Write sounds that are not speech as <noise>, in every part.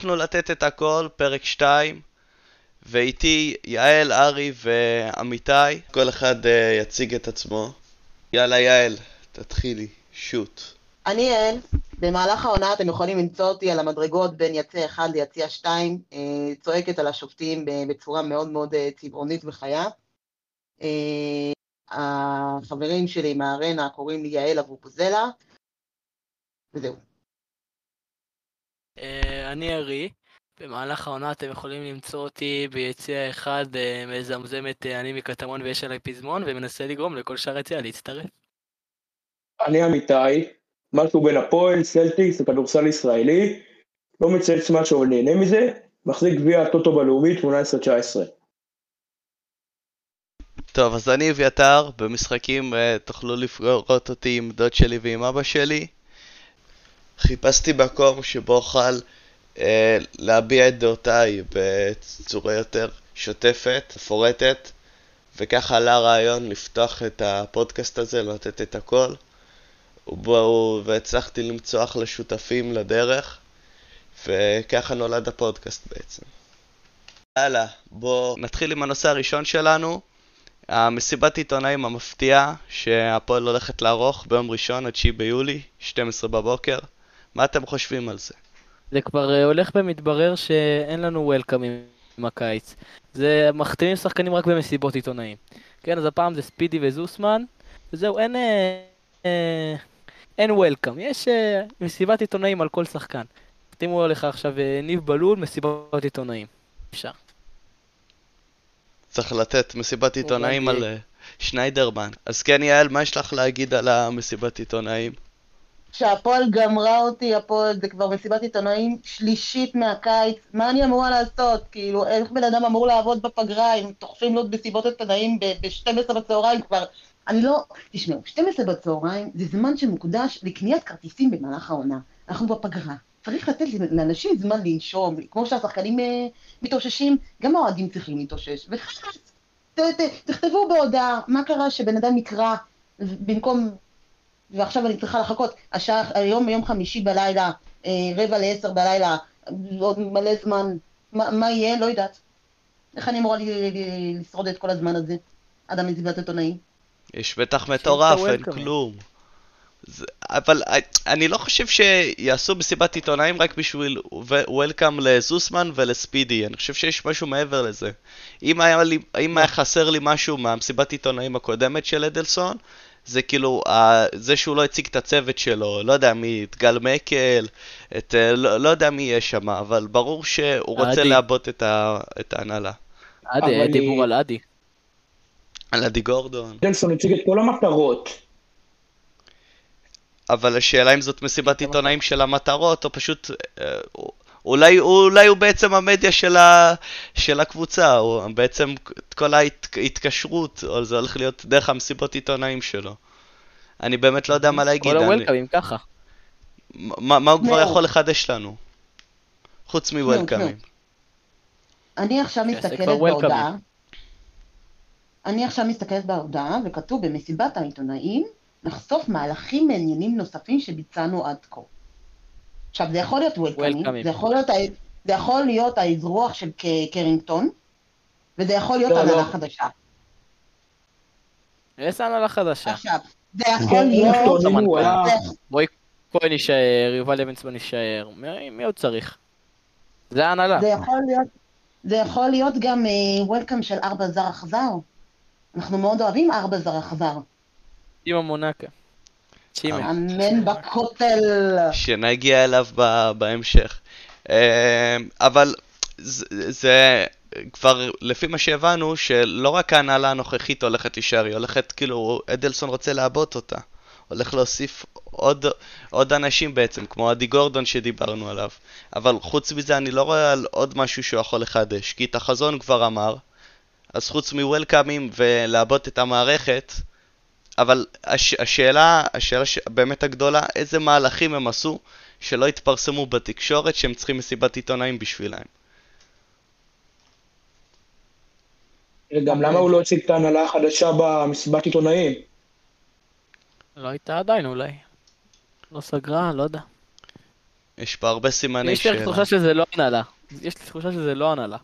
אנחנו לתת את הכל, פרק 2, ואיתי יעל, ארי ועמיתי. כל אחד uh, יציג את עצמו. יאללה, יעל, תתחילי, שוט. אני יעל, במהלך העונה אתם יכולים למצוא אותי על המדרגות בין יציע 1 ליציע 2, uh, צועקת על השופטים בצורה מאוד מאוד uh, צבעונית וחיה. Uh, החברים שלי מהארנה קוראים לי יעל אבופוזלה, וזהו. אה, אני ארי, במהלך העונה אתם יכולים למצוא אותי ביציע אחד אה, מזמזמת אה, אני מקטמון ויש עליי פזמון ומנסה לגרום לכל שאר היציע להצטרף. אני אמיתי, משהו בין הפועל, סלטיקס וכדורסל ישראלי, לא מצייץ משהו אבל נהנה מזה, מחזיק גביע הטוטו בלאומי 18-19. טוב, אז אני אביתר, במשחקים תוכלו לפגורות אותי עם דוד שלי ועם אבא שלי. חיפשתי מקום שבו אוכל אה, להביע את דעותיי בצורה יותר שוטפת, מפורטת, וככה עלה הרעיון לפתוח את הפודקאסט הזה, לתת את הכל, ובו, והצלחתי למצוא אחלה שותפים לדרך, וככה נולד הפודקאסט בעצם. יאללה, בואו נתחיל עם הנושא הראשון שלנו, המסיבת עיתונאים המפתיעה שהפועל הולכת לערוך ביום ראשון, ה-9 ביולי, 12 בבוקר. מה אתם חושבים על זה? זה כבר אה, הולך ומתברר שאין לנו וולקאם עם הקיץ. זה מחתימים שחקנים רק במסיבות עיתונאים. כן, אז הפעם זה ספידי וזוסמן, וזהו, אין... אה, אה, אין וולקאם. יש אה, מסיבת עיתונאים על כל שחקן. החתימו לך עכשיו אה, ניב בלול, מסיבת עיתונאים. אפשר. צריך לתת מסיבת עיתונאים על שניידרמן. אז כן, יעל, מה יש לך להגיד על המסיבת עיתונאים? שהפועל גמרה אותי, הפועל זה כבר מסיבת עיתונאים שלישית מהקיץ, מה אני אמורה לעשות? כאילו, איך בן אדם אמור לעבוד בפגרה אם תוכפים לו מסיבות עיתונאים ב-12 בצהריים כבר? אני לא... תשמעו, 12 בצהריים זה זמן שמוקדש לקניית כרטיסים במהלך העונה. אנחנו בפגרה. צריך לתת לאנשים זמן לנשום, כמו שהשחקנים אה, מתאוששים, גם האוהדים צריכים להתאושש. וחלאס, תכתבו בהודעה מה קרה שבן אדם יקרא במקום ועכשיו אני צריכה לחכות, השעה, היום יום חמישי בלילה, אה, רבע לעשר בלילה, עוד מלא זמן, מה, מה יהיה? לא יודעת. איך אני אמורה לשרוד את כל הזמן הזה, עד המסיבת עיתונאים? יש בטח מטורף, אין כלום. זה, אבל אני לא חושב שיעשו מסיבת עיתונאים רק בשביל וולקאם לזוסמן ולספידי, אני חושב שיש משהו מעבר לזה. אם היה, לי, אם היה חסר לי משהו מהמסיבת עיתונאים הקודמת של אדלסון, זה כאילו, זה שהוא לא הציג את הצוות שלו, לא יודע מי, את גל מקל, את, אה, לא, לא יודע מי יש שם, אבל ברור שהוא רוצה לעבות את, את ההנהלה. אדי, היה דיבור על אדי. על אדי גורדון. דנסון הציג את כל המטרות. אבל השאלה אם זאת מסיבת עיתונאים של המטרות, או פשוט... אולי, אולי הוא בעצם המדיה של, ה, של הקבוצה, או בעצם את כל ההתקשרות, או זה הולך להיות דרך המסיבות עיתונאים שלו. אני באמת לא יודע מה להגיד. כל הוולקאמים ככה. מה, מה הוא כבר יכול לחדש לנו? חוץ מוולקאמים. אני עכשיו מסתכלת בהודעה. אני עכשיו מסתכלת בהודעה, וכתוב במסיבת העיתונאים, נחשוף מהלכים מעניינים נוספים שביצענו עד כה. עכשיו, זה יכול להיות וולקאמים, זה יכול להיות, זה יכול להיות האזרוח של קרינגטון, וזה יכול להיות לא, הנהלה לא. חדשה. איזה הנהלה חדשה? עכשיו, זה יכול להיות... רועי כהן יישאר, יובל לוינסמן יישאר, מי עוד צריך? זה ההנהלה. זה יכול להיות... זה יכול להיות גם וולקאם אה, של ארבע זר אכזר. אנחנו מאוד אוהבים ארבע זר אכזר. עם המונקה. אמן בכותל. שנגיע אליו בהמשך. אה, אבל זה כבר לפי מה שהבנו, שלא רק ההנהלה הנוכחית הולכת להישאר, היא הולכת, כאילו, אדלסון רוצה לעבות אותה. הולך להוסיף עוד, עוד אנשים בעצם, כמו אדי גורדון שדיברנו עליו. אבל חוץ מזה אני לא רואה על עוד משהו שהוא יכול לחדש, כי את החזון כבר אמר, אז חוץ מוולקאמים ולעבות את המערכת, אבל הש, השאלה, השאלה ש, באמת הגדולה, איזה מהלכים הם עשו שלא התפרסמו בתקשורת שהם צריכים מסיבת עיתונאים בשבילם. גם למה הוא לא הציג את ההנהלה החדשה במסיבת עיתונאים? לא הייתה עדיין אולי. לא סגרה, לא יודע. יש פה הרבה סימני יש לי שאלה. תחושה שזה לא הנהלה. יש לי תחושה שזה לא הנהלה.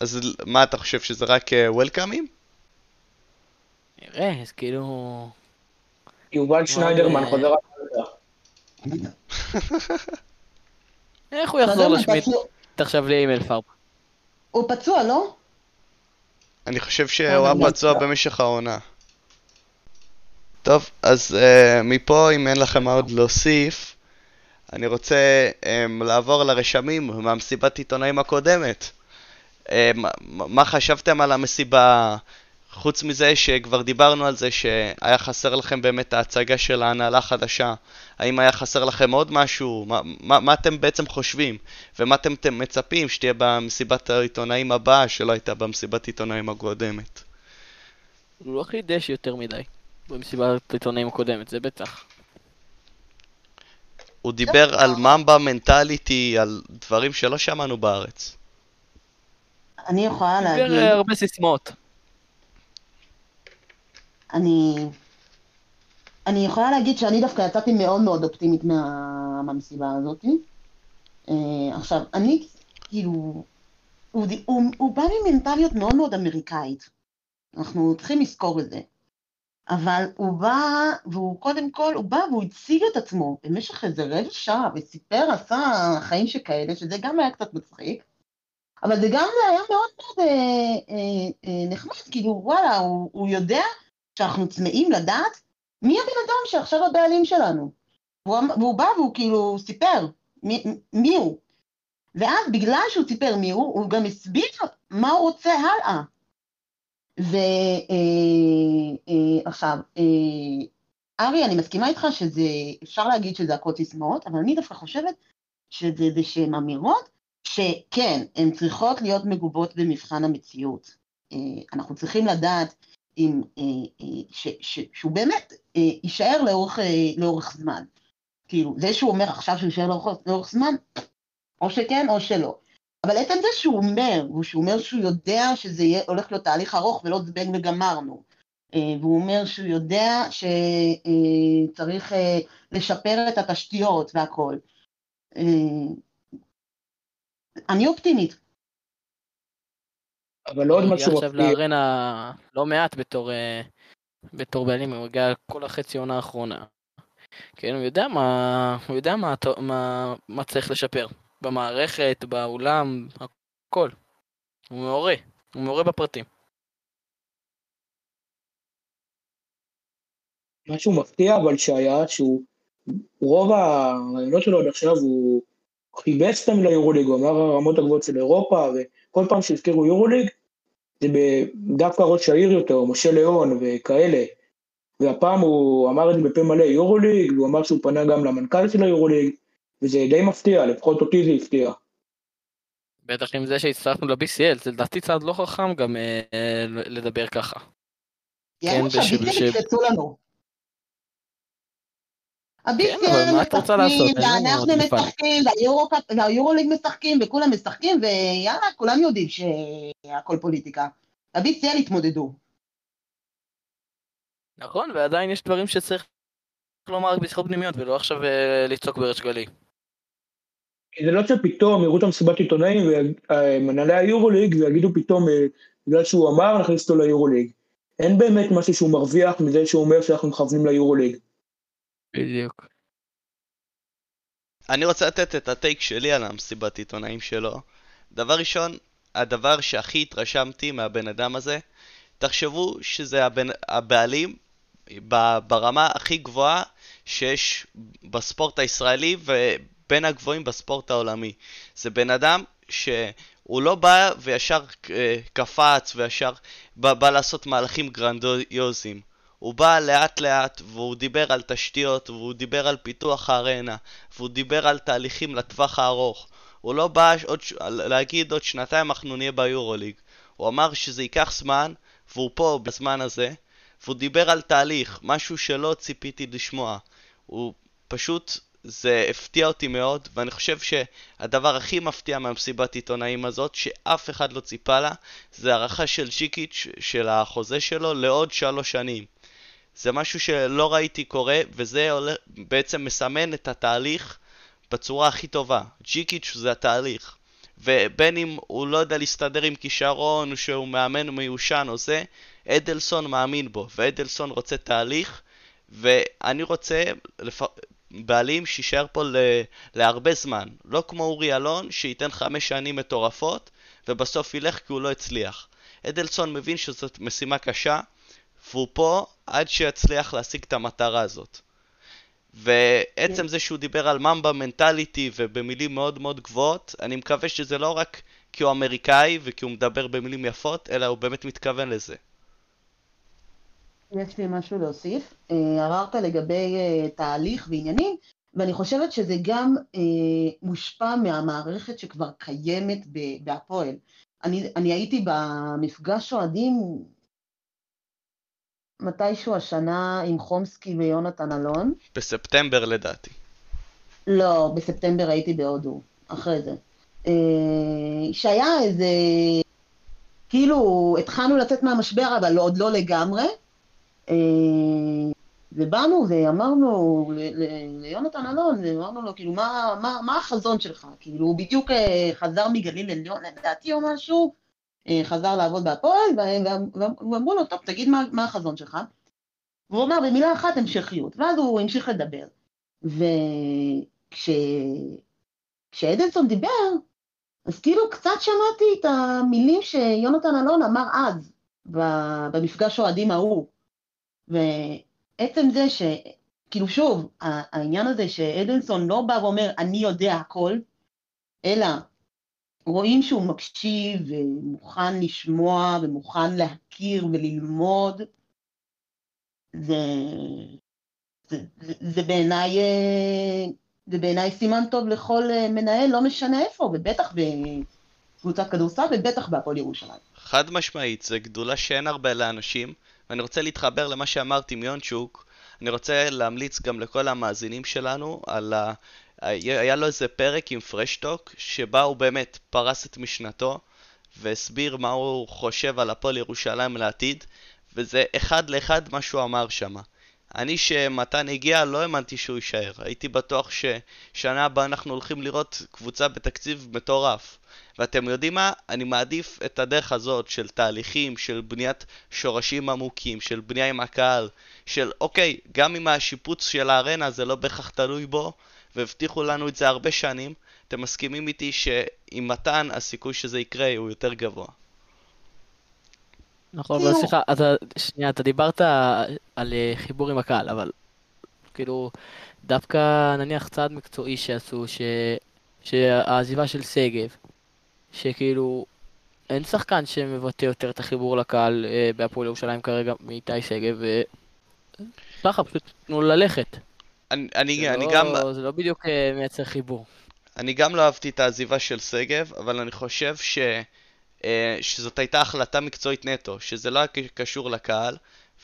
אז מה אתה חושב, שזה רק אה, וולקאמים? נראה, אז כאילו... יובל שניידרמן חוזר הביתה. <laughs> איך הוא יחזור לשמיט עכשיו לאימייל פארם? הוא פצוע, לא? אני חושב שהוא אה, היה פצוע. במשך העונה. טוב, אז uh, מפה, אם אין לכם מה עוד להוסיף, אני רוצה um, לעבור לרשמים מהמסיבת עיתונאים הקודמת. Um, מה חשבתם על המסיבה? חוץ מזה שכבר דיברנו על זה שהיה חסר לכם באמת ההצגה של ההנהלה החדשה, האם היה חסר לכם עוד משהו? מה, מה, מה אתם בעצם חושבים? ומה אתם, אתם מצפים שתהיה במסיבת העיתונאים הבאה שלא הייתה במסיבת עיתונאים הקודמת? הוא לא חידש יותר מדי במסיבת העיתונאים הקודמת, זה בטח. הוא דיבר על ממבה מנטליטי, על דברים שלא שמענו בארץ. אני יכולה דיבר להגיד, אה, הרבה סיסמאות. אני... אני יכולה להגיד שאני דווקא יצאתי מאוד מאוד אופטימית מה... מהמסיבה הזאת. אה, עכשיו, אני, כאילו, הוא, ד- הוא, הוא בא ממנטליות מאוד מאוד אמריקאית. אנחנו צריכים לזכור את זה. אבל הוא בא, והוא קודם כל, הוא בא והוא הציג את עצמו במשך איזה רבע שעה, וסיפר, עשה חיים שכאלה, שזה גם היה קצת מצחיק. אבל זה גם היה מאוד מאוד אה, אה, אה, נחמד, כאילו, וואלה, הוא, הוא יודע שאנחנו צמאים לדעת מי הבן אדם שעכשיו הבעלים שלנו. והוא, אמ- והוא בא והוא כאילו סיפר מי, מי הוא. ואז בגלל שהוא סיפר מי הוא, הוא גם הסביר מה הוא רוצה הלאה. ועכשיו, אה, ארי, אני מסכימה איתך שזה, אפשר להגיד שזה הכל סיסמאות, אבל אני דווקא חושבת שזה איזה שהן אמירות שכן, הן צריכות להיות מגובות במבחן המציאות. אה, אנחנו צריכים לדעת אם, אה, אה, ש, ש, שהוא באמת אה, יישאר לאורך, לאורך זמן. כאילו, זה שהוא אומר עכשיו שהוא יישאר לאורך, לאורך זמן, או שכן או שלא. אבל עצם זה שהוא אומר, ושהוא אומר שהוא יודע שזה יהיה, הולך להיות תהליך ארוך ולא זבנג וגמרנו, והוא אומר שהוא יודע שצריך לשפר את התשתיות והכל. אה, אני אופטימית. אבל עוד הוא משהו הגיע עכשיו מפתיע, לארנה לא מעט בתור, אה, בתור בעלים, הוא הגיע כל החצי עונה האחרונה. כן, הוא יודע מה, הוא יודע מה, מה, מה צריך לשפר. במערכת, באולם, הכל. הוא מעורה, הוא מעורה בפרטים. משהו מפתיע אבל שהיה, שהוא, רוב הרעיונות שלו עד עכשיו הוא חיבץ אותם ליורוליג, הוא אמר הרמות הגבוהות של אירופה, וכל פעם שהזכירו יורוליג, זה דווקא ראש העיר יותר, משה ליאון וכאלה, והפעם הוא אמר את זה בפה מלא יורוליג, והוא אמר שהוא פנה גם למנכ"ל של היורוליג, וזה די מפתיע, לפחות אותי זה הפתיע. בטח עם זה שהצטרפנו ל-BCL, זה לדעתי צעד לא חכם גם אה, אה, לדבר ככה. יאללה, שהביטים בש- יקפצו לנו. כן, אבל מה את רוצה לעשות? ואנחנו. משחקים, והיורוליג משחקים, וכולם משחקים, ויאללה, כולם יודעים שהכל פוליטיקה. ה-BCL התמודדו. נכון, ועדיין יש דברים שצריך לומר רק בשיחות פנימיות, ולא עכשיו אה, לצעוק בריש גלי. זה לא שפתאום יראו את המסיבת עיתונאים ומנהלי היורוליג ויגידו פתאום אה, בגלל שהוא אמר נכניס אותו ליורוליג. אין באמת משהו שהוא מרוויח מזה שהוא אומר שאנחנו מכוונים ליורוליג. בדיוק. אני רוצה לתת את הטייק שלי על המסיבת עיתונאים שלו. דבר ראשון, הדבר שהכי התרשמתי מהבן אדם הזה, תחשבו שזה הבן, הבעלים ברמה הכי גבוהה שיש בספורט הישראלי ובין הגבוהים בספורט העולמי. זה בן אדם שהוא לא בא וישר אה, קפץ וישר בא, בא לעשות מהלכים גרנדיוזיים. הוא בא לאט לאט והוא דיבר על תשתיות והוא דיבר על פיתוח הארנה והוא דיבר על תהליכים לטווח הארוך. הוא לא בא עוד, להגיד עוד שנתיים אנחנו נהיה ביורוליג. הוא אמר שזה ייקח זמן והוא פה בזמן הזה והוא דיבר על תהליך, משהו שלא ציפיתי לשמוע. הוא פשוט, זה הפתיע אותי מאוד ואני חושב שהדבר הכי מפתיע מהמסיבת עיתונאים הזאת שאף אחד לא ציפה לה זה הערכה של שיקיץ' של החוזה שלו לעוד שלוש שנים. זה משהו שלא ראיתי קורה, וזה בעצם מסמן את התהליך בצורה הכי טובה. ג'יקיץ' זה התהליך. ובין אם הוא לא יודע להסתדר עם כישרון, או שהוא מאמן מיושן או זה, אדלסון מאמין בו, ואדלסון רוצה תהליך, ואני רוצה לפ... בעלים שיישאר פה ל... להרבה זמן. לא כמו אורי אלון, שייתן חמש שנים מטורפות, ובסוף ילך כי הוא לא הצליח. אדלסון מבין שזאת משימה קשה, והוא פה עד שיצליח להשיג את המטרה הזאת. ועצם זה שהוא דיבר על ממבה מנטליטי ובמילים מאוד מאוד גבוהות, אני מקווה שזה לא רק כי הוא אמריקאי וכי הוא מדבר במילים יפות, אלא הוא באמת מתכוון לזה. יש לי משהו להוסיף. אה, עררת לגבי אה, תהליך ועניינים, ואני חושבת שזה גם אה, מושפע מהמערכת שכבר קיימת בהפועל. אני, אני הייתי במפגש אוהדים מתישהו השנה עם חומסקי ויונתן אלון. בספטמבר לדעתי. לא, בספטמבר הייתי בהודו, אחרי זה. אה, שהיה איזה, כאילו התחלנו לצאת מהמשבר אבל עוד לא לגמרי. אה, ובאנו ואמרנו ליונתן אלון, אמרנו לו, כאילו, מה, מה, מה החזון שלך? כאילו, הוא בדיוק אה, חזר מגליל עליון, לדעתי או משהו, חזר לעבוד בהפועל, ואמרו לו, טוב, תגיד מה, מה החזון שלך. והוא אמר במילה אחת המשכיות, ואז הוא המשיך לדבר. וכשאדלסון דיבר, אז כאילו קצת שמעתי את המילים שיונתן אלון אמר אז, במפגש אוהדים ההוא. ועצם זה ש... כאילו שוב, העניין הזה שאדלסון לא בא ואומר, אני יודע הכל, אלא רואים שהוא מקשיב ומוכן לשמוע ומוכן להכיר וללמוד. זה, זה, זה, זה בעיניי זה בעיניי סימן טוב לכל מנהל, לא משנה איפה, ובטח בקבוצת כדורסל ובטח בהפועל ירושלים. חד משמעית, זה גדולה שאין הרבה לאנשים, ואני רוצה להתחבר למה שאמרתי מיונצ'וק, אני רוצה להמליץ גם לכל המאזינים שלנו על. היה לו איזה פרק עם פרשטוק, שבה הוא באמת פרס את משנתו, והסביר מה הוא חושב על הפועל ירושלים לעתיד, וזה אחד לאחד מה שהוא אמר שם. אני, שמתן הגיע, לא האמנתי שהוא יישאר. הייתי בטוח ששנה הבאה אנחנו הולכים לראות קבוצה בתקציב מטורף. ואתם יודעים מה? אני מעדיף את הדרך הזאת של תהליכים, של בניית שורשים עמוקים, של בנייה עם הקהל, של אוקיי, גם אם השיפוץ של הארנה זה לא בהכרח תלוי בו, והבטיחו לנו את זה הרבה שנים, אתם מסכימים איתי שעם מתן הסיכוי שזה יקרה הוא יותר גבוה. נכון, אבל סליחה, אתה, שנייה, אתה דיברת על אה, חיבור עם הקהל, אבל כאילו, דווקא נניח צעד מקצועי שעשו, ש... שהעזיבה של שגב, שכאילו, אין שחקן שמבטא יותר את החיבור לקהל אה, בהפועל ירושלים כרגע מאיתי שגב, וככה, פשוט תנו ללכת. אני, אני, אני לא, גם... זה לא בדיוק אה, מייצר חיבור. אני גם לא אהבתי את העזיבה של שגב, אבל אני חושב ש... אה, שזאת הייתה החלטה מקצועית נטו, שזה לא היה קשור לקהל,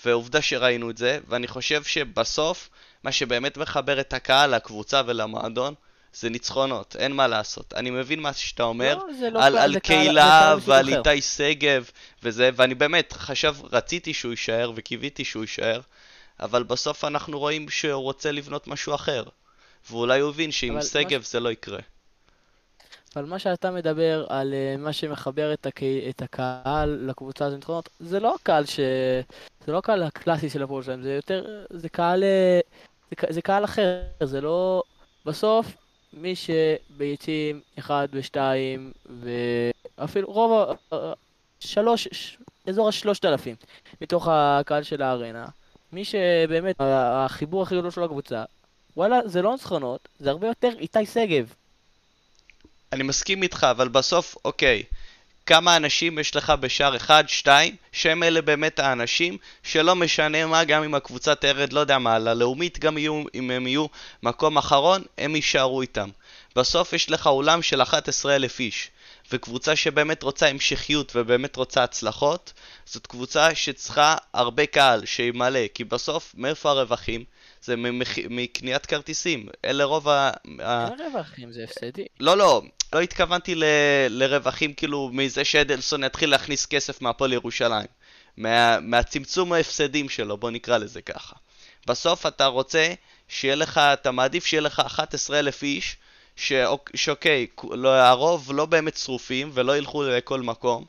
ועובדה שראינו את זה, ואני חושב שבסוף, מה שבאמת מחבר את הקהל לקבוצה ולמועדון, זה ניצחונות, אין מה לעשות. אני מבין מה שאתה אומר, לא, לא על, קהל, על קהילה ועל איתי שגב וזה, ואני באמת חשב, רציתי שהוא יישאר וקיוויתי שהוא יישאר, אבל בסוף אנחנו רואים שהוא רוצה לבנות משהו אחר. ואולי הוא הבין שעם שגב ש... זה לא יקרה. אבל מה שאתה מדבר על uh, מה שמחבר את, הק... את הקהל לקבוצה הזאת ניצחונות, זה לא הקהל ש... זה לא הקהל הקלאסי של הפועל שלהם, זה יותר... זה קהל... אה, זה, זה קהל אחר, זה לא... בסוף, מי שביצים 1 ו-2 ואפילו רוב ה... שלוש... אזור השלושת אלפים מתוך הקהל של הארנה, מי שבאמת החיבור הכי גדול של הקבוצה, וואלה, זה לא ניצחונות, זה הרבה יותר איתי שגב. אני מסכים איתך, אבל בסוף, אוקיי, כמה אנשים יש לך בשער 1, 2, שהם אלה באמת האנשים שלא משנה מה, גם אם הקבוצה תרד, לא יודע מה, ללאומית גם יהיו, אם הם יהיו מקום אחרון, הם יישארו איתם. בסוף יש לך אולם של 11,000 איש. וקבוצה שבאמת רוצה המשכיות ובאמת רוצה הצלחות, זאת קבוצה שצריכה הרבה קהל שימלא, כי בסוף מאיפה הרווחים? זה מקניית כרטיסים, אלה רוב ה... אין רווחים, זה הפסדי. לא, לא, לא התכוונתי ל... לרווחים כאילו מזה שאדלסון יתחיל להכניס כסף מהפועל ירושלים. מה... מהצמצום ההפסדים שלו, בוא נקרא לזה ככה. בסוף אתה רוצה שיהיה לך, אתה מעדיף שיהיה לך 11,000 איש שאוקיי, לא, הרוב לא באמת שרופים ולא ילכו לכל מקום,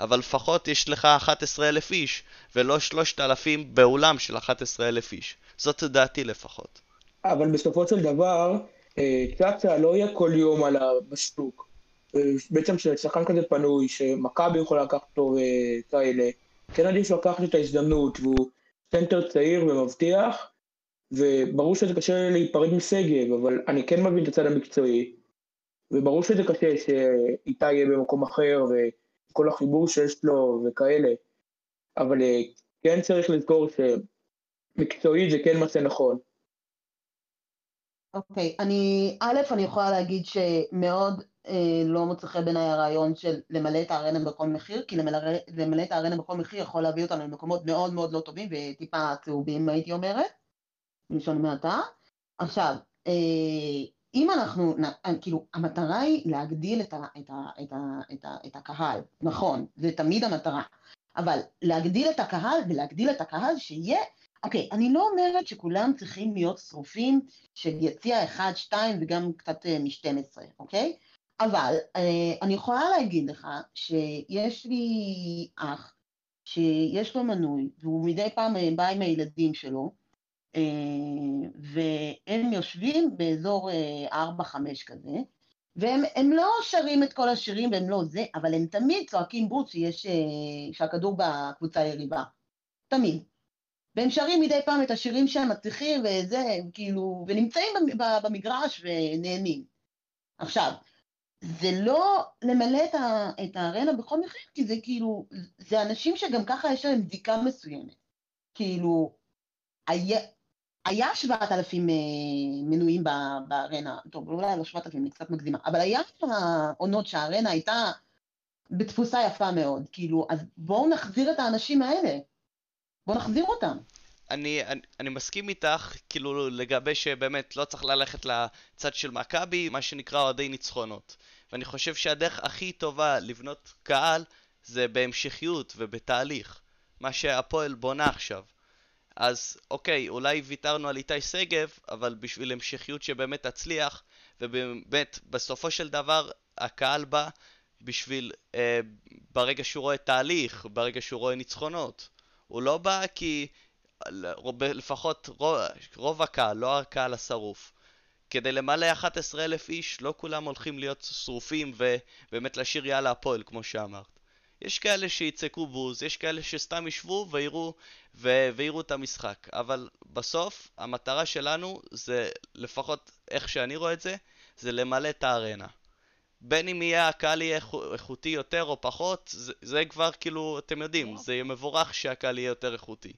אבל לפחות יש לך 11,000 איש, ולא 3,000 באולם של 11,000 איש. זאת דעתי לפחות. אבל בסופו של דבר, אה, צעצע לא יהיה כל יום על הבשטוק. אה, בעצם כששחקן כזה פנוי, שמכבי יכולה לקחת אותו וכאלה, כן עדיף לקחת את ההזדמנות, והוא סנטר צעיר ומבטיח, וברור שזה קשה להיפרד משגב, אבל אני כן מבין את הצד המקצועי, וברור שזה קשה שאיתי יהיה במקום אחר, וכל החיבור שיש לו וכאלה, אבל אה, כן צריך לזכור שמקצועית זה כן מעשה נכון. אוקיי, אני, א', אני יכולה להגיד שמאוד אה, לא מוצא חן בעיניי הרעיון של למלא את הארנה בכל מחיר, כי למלא, למלא את הארנה בכל מחיר יכול להביא אותנו למקומות מאוד מאוד לא טובים וטיפה צהובים הייתי אומרת, בלשון מעטה. עכשיו, אה, אם אנחנו, אה, כאילו, המטרה היא להגדיל את, ה, את, ה, את, ה, את, ה, את הקהל, נכון, זה תמיד המטרה, אבל להגדיל את הקהל ולהגדיל את הקהל שיהיה אוקיי, אני לא אומרת שכולם צריכים להיות שרופים של יציע 1, 2 וגם קצת אה, מ-12, אוקיי? אבל אני יכולה להגיד לך שיש לי אח שיש לו מנוי והוא מדי פעם בא עם הילדים שלו והם יושבים באזור אה, 4-5 כזה והם הם לא שרים את כל השירים והם לא זה, אבל הם תמיד צועקים בוץ שיש, אה, שהכדור בקבוצה היריבה. תמיד. והם שרים מדי פעם את השירים שהם מצליחים וזה, כאילו, ונמצאים במגרש ונהנים. עכשיו, זה לא למלא את, ה, את הארנה בכל מחיר, כי זה כאילו, זה אנשים שגם ככה יש להם בדיקה מסוימת. כאילו, היה, היה 7,000 מנויים בארנה, טוב, אולי לא 7,000, אני קצת מגזימה, אבל היה עונות שהארנה הייתה בתפוסה יפה מאוד, כאילו, אז בואו נחזיר את האנשים האלה. בוא נחזיר אותם. אני, אני, אני מסכים איתך, כאילו, לגבי שבאמת לא צריך ללכת לצד של מכבי, מה שנקרא אוהדי ניצחונות. ואני חושב שהדרך הכי טובה לבנות קהל זה בהמשכיות ובתהליך. מה שהפועל בונה עכשיו. אז אוקיי, אולי ויתרנו על איתי שגב, אבל בשביל המשכיות שבאמת תצליח, ובאמת, בסופו של דבר, הקהל בא בשביל, אה, ברגע שהוא רואה תהליך, ברגע שהוא רואה ניצחונות. הוא לא בא כי לפחות רוב, רוב הקהל, לא הקהל השרוף. כדי למלא 11,000 איש, לא כולם הולכים להיות שרופים ובאמת לשיר יאללה הפועל, כמו שאמרת. יש כאלה שיצעקו בוז, יש כאלה שסתם ישבו ויראו, ו- ויראו את המשחק. אבל בסוף, המטרה שלנו זה, לפחות איך שאני רואה את זה, זה למלא את הארנה. בין אם יהיה הקהל יהיה איכותי יותר או פחות, זה, זה כבר כאילו, אתם יודעים, זה יהיה מבורך שהקהל יהיה יותר איכותי.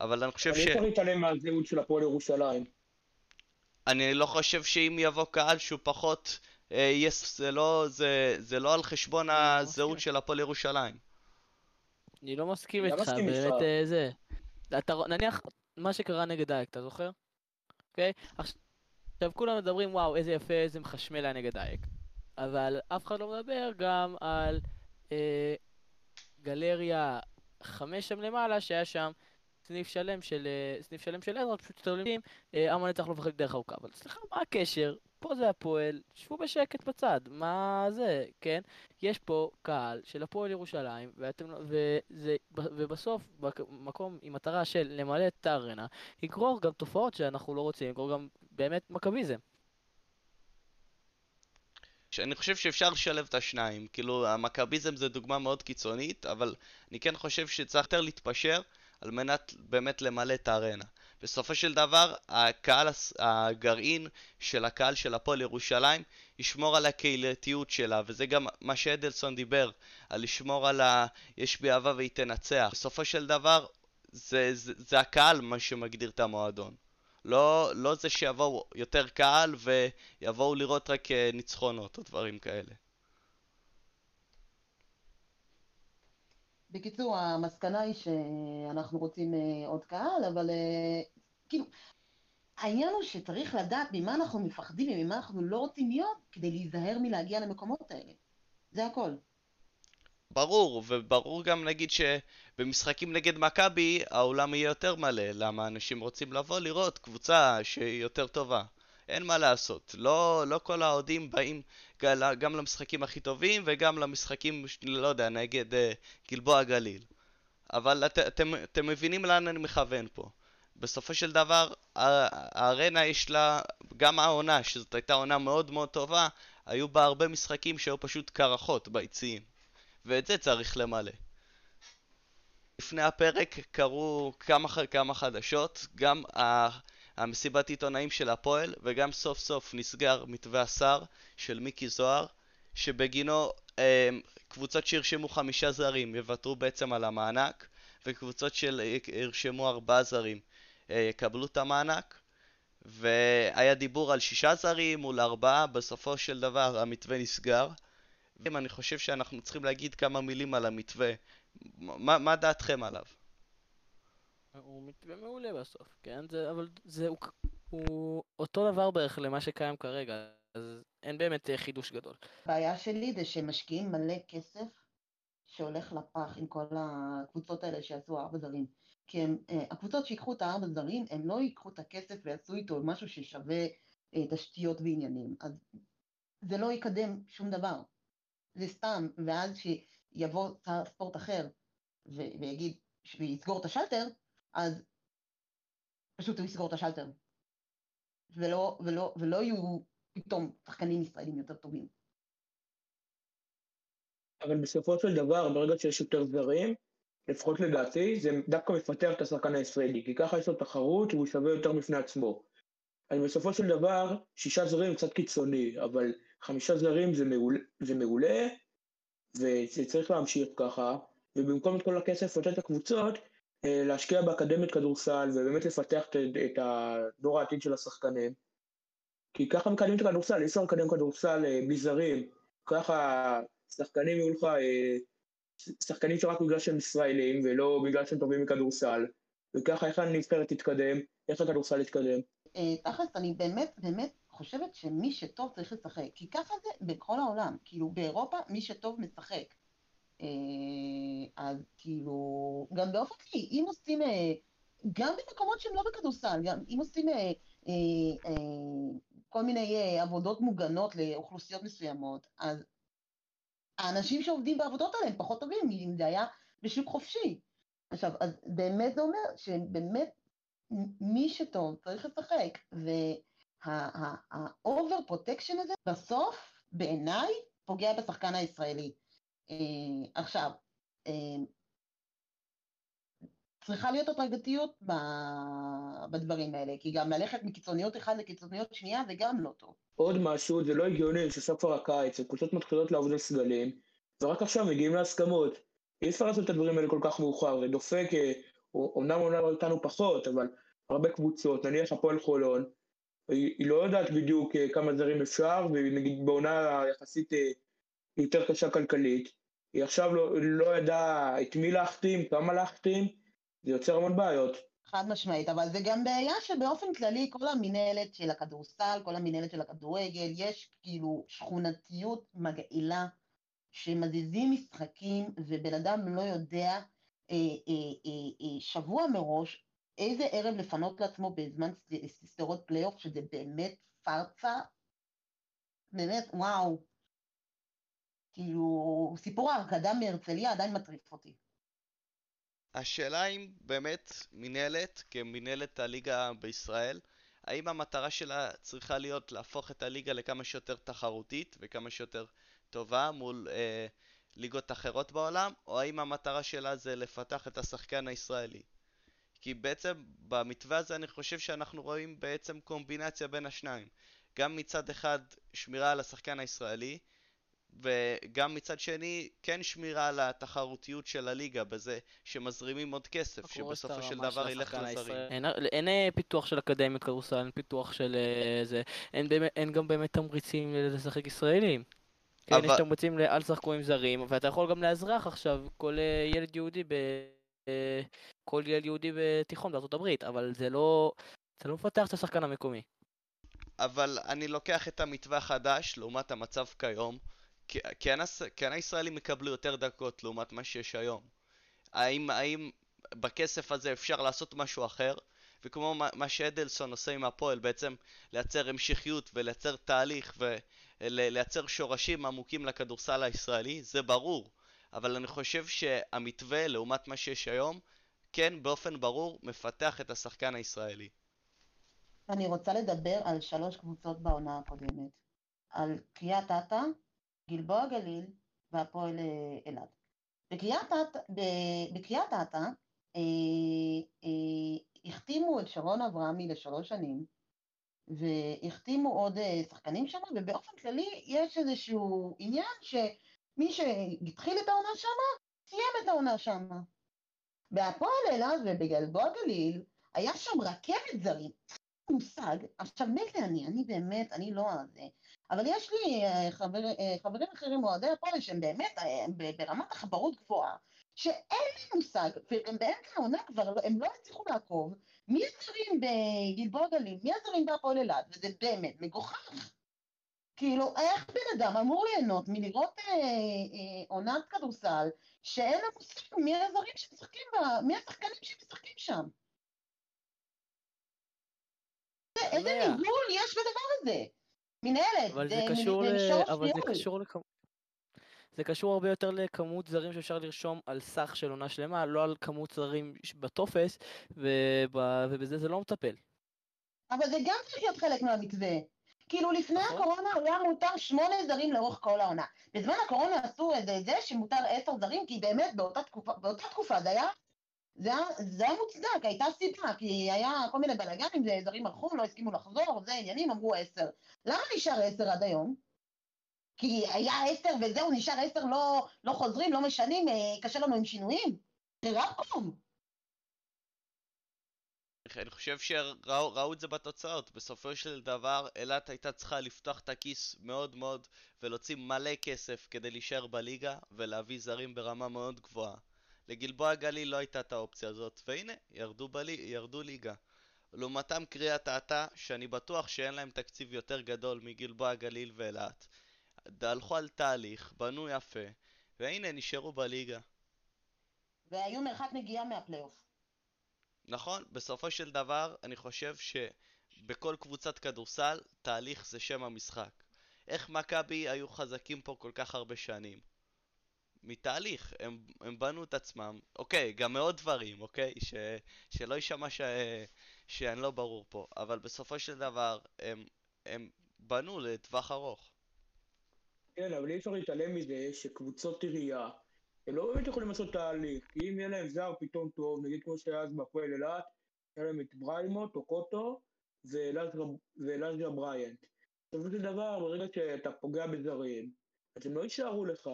אבל אני חושב ש... אבל אי אפשר להתעלם מהזהות של הפועל ירושלים. אני לא חושב שאם יבוא קהל שהוא פחות, אה, יש, זה, לא, זה, זה לא על חשבון הזהות של הפועל ירושלים. אני לא מסכים לא איתך, איתך. באמת אה, זה. אתה, נניח, מה שקרה נגד אייק, אתה זוכר? אוקיי? עכשיו כולם מדברים, וואו, איזה יפה, איזה מחשמל היה נגד אייק. אבל אף אחד לא מדבר גם על אה, גלריה 5 שם למעלה, שהיה שם סניף שלם של, אה, סניף שלם של עזרא, פשוט תולים, אה, עם הנצח לא מפחד דרך ארוכה. אבל סליחה, מה הקשר? פה זה הפועל, שבו בשקט בצד, מה זה, כן? יש פה קהל של הפועל ירושלים, ואתם, לא- וזה, ובסוף, במקום עם מטרה של למלא את הארנה, יגרור גם תופעות שאנחנו לא רוצים, יגרור גם באמת מכביזם. שאני חושב שאפשר לשלב את השניים, כאילו המכביזם זה דוגמה מאוד קיצונית, אבל אני כן חושב שצריך יותר להתפשר על מנת באמת למלא את הארנה. בסופו של דבר, הקהל, הגרעין של הקהל של הפועל ירושלים ישמור על הקהילתיות שלה, וזה גם מה שאדלסון דיבר, על לשמור על ה... יש בי אהבה והיא תנצח. בסופו של דבר, זה, זה, זה הקהל מה שמגדיר את המועדון. לא, לא זה שיבואו יותר קהל ויבואו לראות רק אה, ניצחונות או דברים כאלה. בקיצור, המסקנה היא שאנחנו רוצים אה, עוד קהל, אבל אה, כאילו, העניין הוא שצריך לדעת ממה אנחנו מפחדים וממה אנחנו לא רוצים להיות כדי להיזהר מלהגיע למקומות האלה. זה הכל. ברור, וברור גם נגיד שבמשחקים נגד מכבי האולם יהיה יותר מלא, למה אנשים רוצים לבוא לראות קבוצה שהיא יותר טובה. אין מה לעשות. לא, לא כל האוהדים באים גם למשחקים הכי טובים וגם למשחקים, לא יודע, נגד uh, גלבוע גליל. אבל את, אתם, אתם מבינים לאן אני מכוון פה. בסופו של דבר, הארנה יש לה, גם העונה, שזאת הייתה עונה מאוד מאוד טובה, היו בה הרבה משחקים שהיו פשוט קרחות ביציעים. ואת זה צריך למלא. לפני הפרק קרו כמה, כמה חדשות, גם המסיבת עיתונאים של הפועל, וגם סוף סוף נסגר מתווה השר של מיקי זוהר, שבגינו אה, קבוצות שירשמו חמישה זרים יוותרו בעצם על המענק, וקבוצות שירשמו ארבעה זרים אה, יקבלו את המענק. והיה דיבור על שישה זרים מול ארבעה, בסופו של דבר המתווה נסגר. אני חושב שאנחנו צריכים להגיד כמה מילים על המתווה. מה, מה דעתכם עליו? הוא מתווה מעולה בסוף, כן? זה, אבל זה, הוא, הוא אותו דבר בערך למה שקיים כרגע, אז אין באמת אה, חידוש גדול. הבעיה שלי זה שמשקיעים מלא כסף שהולך לפח עם כל הקבוצות האלה שעשו ארבע זרים. כי הם, אה, הקבוצות שיקחו את הארבע זרים, הם לא ייקחו את הכסף ויעשו איתו משהו ששווה אה, תשתיות ועניינים. אז זה לא יקדם שום דבר. זה סתם, ואז שיבוא שר ספורט אחר ויגיד, ויסגור את השלטר, אז פשוט הוא יסגור את השלטר. ולא, ולא, ולא יהיו פתאום שחקנים ישראלים יותר טובים. אבל בסופו של דבר, ברגע שיש יותר זרים, לפחות לדעתי, זה דווקא מפתח את השחקן הישראלי, כי ככה יש לו תחרות והוא שווה יותר בפני עצמו. אז בסופו של דבר, שישה זרים קצת קיצוני, אבל חמישה זרים זה מעולה, זה מעולה וזה צריך להמשיך ככה, ובמקום את כל הכסף לתת לקבוצות, להשקיע באקדמית כדורסל ובאמת לפתח את, הדור העתיד של השחקנים. כי ככה מקדמים את הכדורסל, אי אפשר לקדם כדורסל אה, בלי זרים, ככה שחקנים יהיו לך, אה, שחקנים שרק בגלל שהם ישראלים ולא בגלל שהם טובים מכדורסל, וככה איך הנבחרת תתקדם, איך הכדורסל יתקדם. תכלס, אני באמת, באמת חושבת שמי שטוב צריך לשחק, כי ככה זה בכל העולם, כאילו באירופה מי שטוב משחק. אה, אז כאילו, גם באופן כללי, אם עושים, אה, גם במקומות שהם לא בכדורסל, גם אם עושים אה, כל מיני עבודות מוגנות לאוכלוסיות מסוימות, אז האנשים שעובדים בעבודות האלה הם פחות טובים אם זה היה בשוק חופשי. עכשיו, אז באמת זה אומר שבאמת מי שטוב צריך לשחק, וה-over protection הזה בסוף, בעיניי, פוגע בשחקן הישראלי. אה, עכשיו, אה, צריכה להיות הדרגתיות בדברים האלה, כי גם ללכת מקיצוניות אחת לקיצוניות שנייה זה גם לא טוב. עוד משהו, זה לא הגיוני שסוף כבר הקיץ, הקבוצות מתחילות לעבוד על סגלים, ורק עכשיו מגיעים להסכמות. אי אפשר לעשות את הדברים האלה כל כך מאוחר, זה דופק, אומנם אומנם איתנו פחות, אבל הרבה קבוצות, נניח הפועל חולון, היא לא יודעת בדיוק כמה זרים אפשר, ונגיד בעונה יחסית יותר קשה כלכלית, היא עכשיו לא, לא ידעה את מי להחתים, כמה להחתים, זה יוצר המון בעיות. חד משמעית, אבל זה גם בעיה שבאופן כללי כל המינהלת של הכדורסל, כל המינהלת של הכדורגל, יש כאילו שכונתיות מגעילה, שמזיזים משחקים ובן אדם לא יודע אה, אה, אה, אה, שבוע מראש איזה ערב לפנות לעצמו בזמן סדרות פלייאוף, שזה באמת פארצה, באמת, וואו. כאילו, סיפור ההרקדה מהרצליה עדיין מטריף אותי. השאלה אם באמת מינהלת, כמינהלת הליגה בישראל, האם המטרה שלה צריכה להיות להפוך את הליגה לכמה שיותר תחרותית וכמה שיותר טובה מול אה, ליגות אחרות בעולם, או האם המטרה שלה זה לפתח את השחקן הישראלי? כי בעצם במתווה הזה אני חושב שאנחנו רואים בעצם קומבינציה בין השניים. גם מצד אחד שמירה על השחקן הישראלי, וגם מצד שני, כן שמירה על התחרותיות של הליגה בזה שמזרימים עוד כסף, שבסופו של דבר ילך לזרים. אין, אין אה, פיתוח של אקדמיות כדורסל, אין פיתוח של אה, זה, אין, גם באמת תמריצים לשחק ישראלים. כן, אבל... יש תמריצים לאל שחקו עם זרים, ואתה יכול גם לאזרח עכשיו כל אה, ילד יהודי ב... כל ילד יהודי בתיכון בארצות הברית, אבל זה לא, זה לא מפתח את השחקן המקומי. אבל אני לוקח את המתווה החדש לעומת המצב כיום. כן הישראלים יקבלו יותר דקות לעומת מה שיש היום. האם, האם בכסף הזה אפשר לעשות משהו אחר? וכמו מה שאדלסון עושה עם הפועל, בעצם לייצר המשכיות ולייצר תהליך ולייצר שורשים עמוקים לכדורסל הישראלי, זה ברור. אבל אני חושב שהמתווה, לעומת מה שיש היום, כן באופן ברור מפתח את השחקן הישראלי. אני רוצה לדבר על שלוש קבוצות בעונה הקודמת. על קריית אתא, גלבוע גליל והפועל אה, אילת. בקריית אתא אה, אה, החתימו את שרון אברהמי לשלוש שנים, והחתימו עוד שחקנים שם, ובאופן כללי יש איזשהו עניין שמי שהתחיל את העונה שם, סיים את העונה שם. בהפועל אילת ובגלבוע גליל היה שם רכבת זרים, מושג, עכשיו מילא אני, אני באמת, אני לא זה, אבל יש לי אה, חבר, אה, חברים אחרים אוהדי הפועל שהם באמת אה, ברמת החברות גבוהה, שאין לי מושג, והם באמצע העונה כבר, לא, הם לא הצליחו לעקוב, מי הזרים בגלבוע גליל, מי הזרים בהפועל אילת, וזה באמת מגוחך. כאילו, איך בן אדם אמור ליהנות מלראות אה, אה, עונת כדורסל שאין לה מושג מי הזרים שמשחקים בה, מי השחקנים שמשחקים שם? איזה ניהול יש בדבר הזה? מנהלת, אבל זה קשור, ל... אבל זה קשור לכמות... זה קשור הרבה יותר לכמות זרים שאפשר לרשום על סך של עונה שלמה, לא על כמות זרים בטופס, וב... ובזה זה לא מטפל. אבל זה גם צריך להיות חלק מהמתווה. כאילו לפני נכון. הקורונה היה מותר שמונה זרים לאורך כל העונה. בזמן הקורונה עשו את זה שמותר עשר זרים, כי באמת באותה תקופה, באותה תקופה זה היה זה היה, זה היה מוצדק, הייתה סיבה, כי היה כל מיני בלאגנים, זרים הלכו, לא הסכימו לחזור, זה עניינים, אמרו עשר. למה נשאר עשר עד היום? כי היה עשר וזהו, נשאר עשר, לא, לא חוזרים, לא משנים, אה, קשה לנו עם שינויים? זה רק קום. אני חושב שראו את זה בתוצאות. בסופו של דבר, אילת הייתה צריכה לפתוח את הכיס מאוד מאוד ולהוציא מלא כסף כדי להישאר בליגה ולהביא זרים ברמה מאוד גבוהה. לגלבוע גליל לא הייתה את האופציה הזאת, והנה, ירדו, בלי, ירדו ליגה. לעומתם קריאת האתא, שאני בטוח שאין להם תקציב יותר גדול מגלבוע גליל ואילת. הלכו על תהליך, בנו יפה, והנה, נשארו בליגה. והיו מרחק נגיעה מהפלייאוף. נכון, בסופו של דבר, אני חושב שבכל קבוצת כדורסל, תהליך זה שם המשחק. איך מכבי היו חזקים פה כל כך הרבה שנים? מתהליך, הם, הם בנו את עצמם, אוקיי, גם מאוד דברים, אוקיי? ש, שלא יישמע ש, שאני לא ברור פה, אבל בסופו של דבר הם, הם בנו לטווח ארוך. כן, אבל אי אפשר להתעלם מזה שקבוצות עירייה, הם לא באמת יכולים לעשות תהליך, כי אם יהיה להם זר פתאום טוב, נגיד כמו שהיה אז בהפועל אילת, היה להם את בריימוט או קוטו ואלעזר בריינט. בסופו של דבר, ברגע שאתה פוגע בזרים, אז הם לא יישארו לך.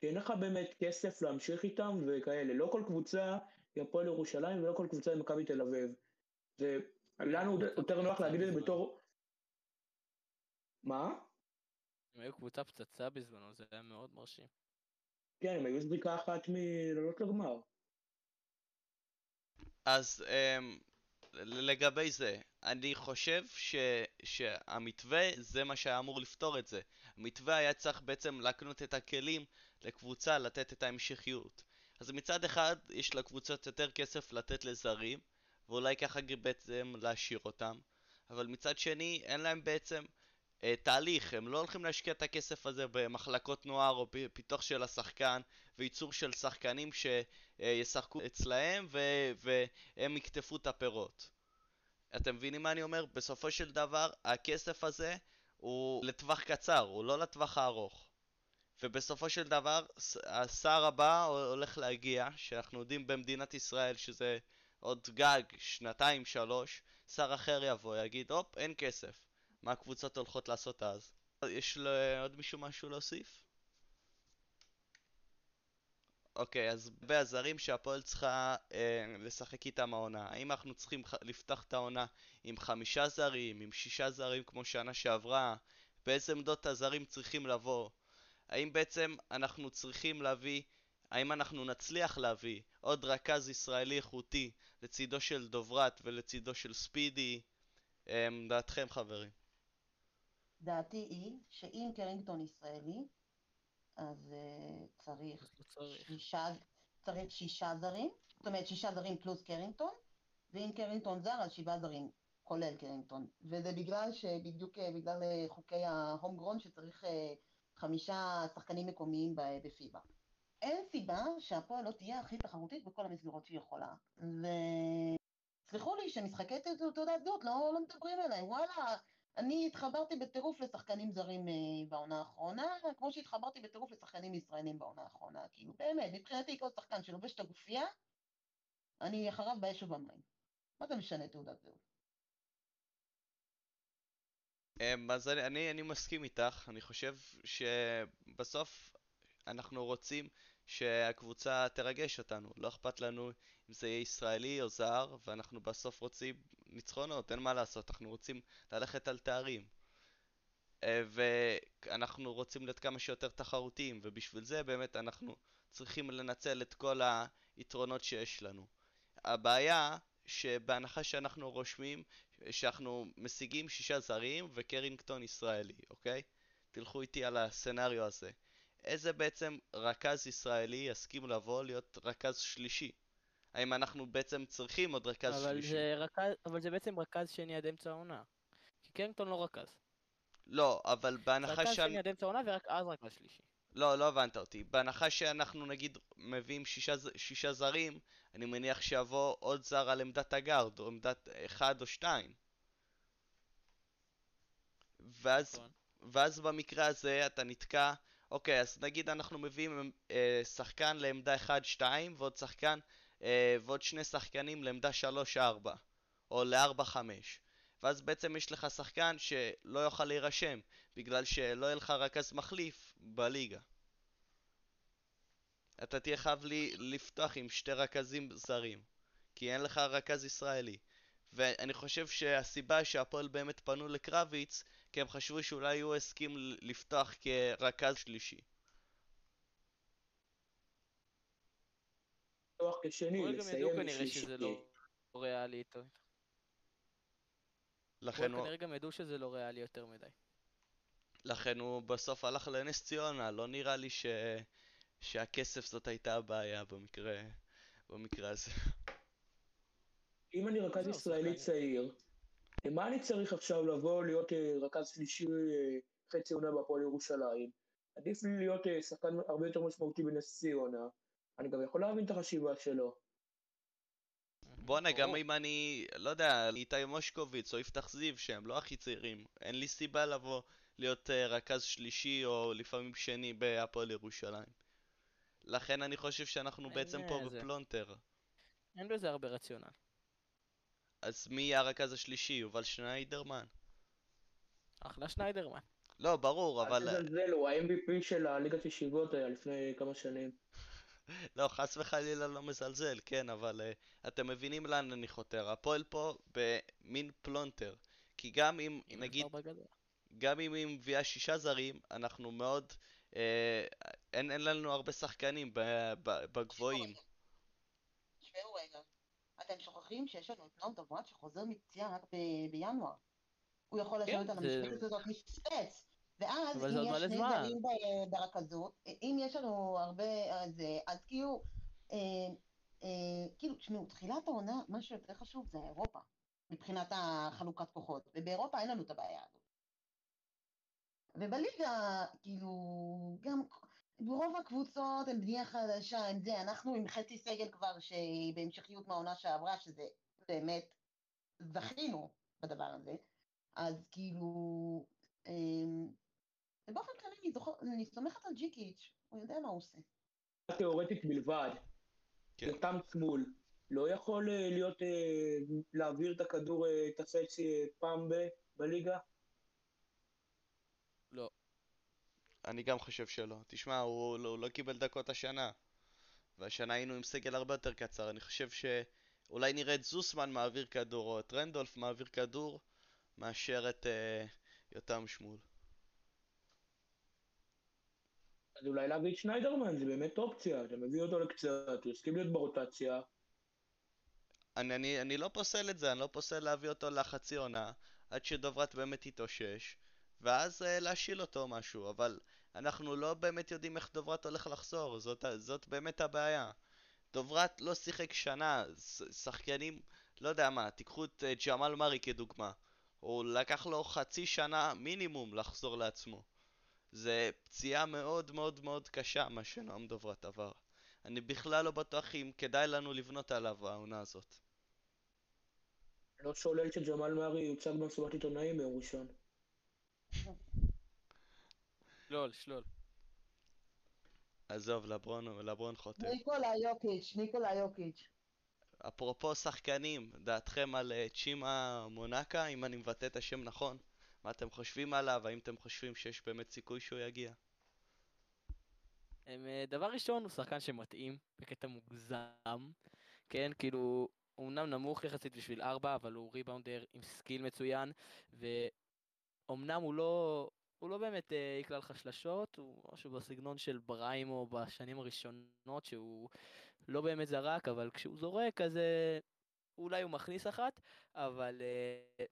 כי אין לך באמת כסף להמשיך איתם וכאלה. לא כל קבוצה היא הפועל ירושלים ולא כל קבוצה היא מכבי תל אביב. ולנו יותר נוח להגיד את זה בתור... מה? הם היו קבוצה פצצה בזמנו, זה היה מאוד מרשים. כן, הם היו זריקה אחת מלעלות לגמר. אז um, לגבי זה, אני חושב ש, שהמתווה זה מה שהיה אמור לפתור את זה. המתווה היה צריך בעצם להקנות את הכלים לקבוצה לתת את ההמשכיות. אז מצד אחד יש לקבוצות יותר כסף לתת לזרים, ואולי ככה בעצם להשאיר אותם, אבל מצד שני אין להם בעצם אה, תהליך, הם לא הולכים להשקיע את הכסף הזה במחלקות נוער או פיתוח של השחקן וייצור של שחקנים שישחקו אצלהם ו- והם יקטפו את הפירות. אתם מבינים מה אני אומר? בסופו של דבר הכסף הזה הוא לטווח קצר, הוא לא לטווח הארוך. ובסופו של דבר השר הבא הולך להגיע, שאנחנו יודעים במדינת ישראל שזה עוד גג, שנתיים, שלוש, שר אחר יבוא, יגיד, הופ, אין כסף. מה הקבוצות הולכות לעשות אז? יש לעוד מישהו משהו להוסיף? אוקיי, אז בהזרים שהפועל צריכה אה, לשחק איתם העונה, האם אנחנו צריכים לפתח את העונה עם חמישה זרים, עם שישה זרים כמו שנה שעברה? באיזה עמדות הזרים צריכים לבוא? האם בעצם אנחנו צריכים להביא, האם אנחנו נצליח להביא עוד רכז ישראלי איכותי לצידו של דוברת ולצידו של ספידי? אה, דעתכם חברים. דעתי היא שאם קרינגטון ישראלי, אז uh, צריך, צריך. שישה, צריך שישה זרים, זאת אומרת שישה זרים פלוס קרינגטון, ואם קרינגטון זר, אז שבעה זרים, כולל קרינגטון. וזה בגלל שבדיוק אה, בגלל אה, חוקי ההום גרון שצריך אה, חמישה שחקנים מקומיים בפיבה. אין סיבה שהפועל לא תהיה הכי תחרותית בכל המסגרות שהיא יכולה. וסלחו לי שמשחקי תעודת זהות לא, לא מדברים אליי, וואלה, אני התחברתי בטירוף לשחקנים זרים אה, בעונה האחרונה, כמו שהתחברתי בטירוף לשחקנים ישראלים בעונה האחרונה. כאילו, באמת, מבחינתי כל שחקן שלובש את הגופייה, אני אחריו באש ובמים. מה זה משנה תעודת זהות? אמ, אז אני, אני, אני מסכים איתך, אני חושב שבסוף אנחנו רוצים שהקבוצה תרגש אותנו, לא אכפת לנו אם זה יהיה ישראלי או זר, ואנחנו בסוף רוצים ניצחונות, אין מה לעשות, אנחנו רוצים ללכת על תארים. אה, ואנחנו רוצים להיות כמה שיותר תחרותיים, ובשביל זה באמת אנחנו צריכים לנצל את כל היתרונות שיש לנו. הבעיה שבהנחה שאנחנו רושמים, שאנחנו משיגים שישה זרים וקרינגטון ישראלי, אוקיי? תלכו איתי על הסצנריו הזה. איזה בעצם רכז ישראלי יסכים לבוא להיות רכז שלישי? האם אנחנו בעצם צריכים עוד רכז אבל שלישי? זה, רכז, אבל זה בעצם רכז שני עד אמצע העונה. כי קרינגטון לא רכז. לא, אבל בהנחה רכז שאני... שני עד אמצע העונה ורק אז רכז שלישי. לא, לא הבנת אותי. בהנחה שאנחנו נגיד מביאים שישה, שישה זרים, אני מניח שיבוא עוד זר על עמדת הגארד, או עמדת אחד או שתיים. ואז, נכון. ואז במקרה הזה אתה נתקע, אוקיי, אז נגיד אנחנו מביאים אה, שחקן לעמדה 1-2, ועוד שחקן, אה, ועוד שני שחקנים לעמדה 3-4, או ל-4-5. ואז בעצם יש לך שחקן שלא יוכל להירשם, בגלל שלא יהיה לך רכז מחליף בליגה. אתה תהיה חייב לי לפתוח עם שתי רכזים זרים, כי אין לך רכז ישראלי. ואני חושב שהסיבה שהפועל באמת פנו לקרביץ, כי הם חשבו שאולי הוא הסכים לפתוח כרכז שלישי. לפתוח כשני, לסיים כנראה. שזה לא ריאלי איתו. לכן הוא, כנראה גם ידעו שזה לא ריאלי יותר מדי. לכן הוא בסוף הלך לנס ציונה, לא נראה לי ש... שהכסף זאת הייתה הבעיה במקרה, במקרה הזה. אם אני רכז ישראלי. צעיר, למה אני צריך עכשיו לבוא להיות אה, רכז שלישי אה, חצי עונה בהפועל ירושלים? עדיף לי להיות אה, שחקן הרבה יותר משמעותי בנס ציונה. אני גם יכול להבין את החשיבה שלו. בואנה, גם. אם אני, לא יודע, איתי מושקוביץ או יפתח זיו, שהם לא הכי צעירים, אין לי סיבה לבוא להיות אה, רכז שלישי או לפעמים שני בהפועל ירושלים. לכן אני חושב שאנחנו בעצם פה זה. בפלונטר. אין בזה הרבה רציונל. אז מי יהיה הרכז השלישי? יובל שניידרמן? אחלה שניידרמן. לא, ברור, אבל... אל תזלזל, הוא ה-MVP של הליגת ישיבות היה לפני כמה שנים. לא, חס וחלילה לא מזלזל, כן, אבל uh, אתם מבינים לאן אני חותר. הפועל פה במין פלונטר. כי גם אם, נגיד. גם אם היא מביאה שישה זרים, אנחנו מאוד... אה, אין, אין לנו הרבה שחקנים ב, ב, בגבוהים. תשמעו רגע, אתם שוכחים שיש לנו את נועם דברת שחוזר מפציעה רק ב- בינואר. הוא יכול כן, לשבת על זה- המשבצת הזאת משפץ. ואז, זה אם יש שני. זרים ברכזות, אם יש לנו הרבה, אז, אה, אז כאילו, אה, אה, כאילו, תשמעו, תחילת העונה, מה שיותר חשוב זה אירופה, מבחינת החלוקת כוחות, ובאירופה אין לנו את הבעיה הזאת. ובליגה, כאילו, גם ברוב הקבוצות הן בנייה חדשה, הם זה, אנחנו עם חצי סגל כבר שבהמשכיות מהעונה שעברה, שזה באמת, זכינו בדבר הזה, אז כאילו, ובאופן כללי אני, זוכר, אני סומכת על ג'יקיץ', הוא יודע מה הוא עושה. תיאורטית בלבד. כן. יותם צמול לא יכול אה, להיות, אה, להעביר את הכדור, אה, את החצי פעם ב- בליגה? לא. אני גם חושב שלא. תשמע, הוא, לא- הוא לא קיבל דקות השנה. והשנה היינו עם סגל הרבה יותר קצר. אני חושב שאולי נראה את זוסמן מעביר כדור, או את רנדולף מעביר כדור, מאשר את אה, יותם שמול. אז אולי להביא את שניידרמן, זה באמת אופציה, אתה מביא אותו לקצת, הוא הסכים להיות ברוטציה, אני, אני, אני לא פוסל את זה, אני לא פוסל להביא אותו לחצי עונה, עד שדוברת באמת יתאושש, ואז אה, להשיל אותו משהו, אבל אנחנו לא באמת יודעים איך דוברת הולך לחזור, זאת, זאת באמת הבעיה. דוברת לא שיחק שנה, שחקנים לא יודע מה, תיקחו את אה, ג'מאל מארי כדוגמה. הוא לקח לו חצי שנה מינימום לחזור לעצמו. זה פציעה מאוד מאוד מאוד קשה, מה שנועם דוברת עבר. אני בכלל לא בטוח אם כדאי לנו לבנות עליו העונה הזאת. לא שולל שג'מאל מארי יוצג במסיבת עיתונאים ביום ראשון. שלול, שלול. עזוב, לברון, לברון חוטא. ניקולה יוקיץ', ניקולה יוקיץ'. אפרופו שחקנים, דעתכם על אה, צ'ימה מונקה, אם אני מבטא את השם נכון? מה אתם חושבים עליו? האם אתם חושבים שיש באמת סיכוי שהוא יגיע? הם, אה, דבר ראשון, הוא שחקן שמתאים בקטע מוגזם, כן, כאילו, אמנם נמוך יחסית בשביל ארבע, אבל הוא rebounder עם skill מצוין, ואומנם הוא לא, הוא לא באמת אה, יקלע לך שלשות, הוא משהו בסגנון של בריימו בשנים הראשונות, שהוא לא באמת זרק, אבל כשהוא זורק אז אה, אולי הוא מכניס אחת, אבל, אה,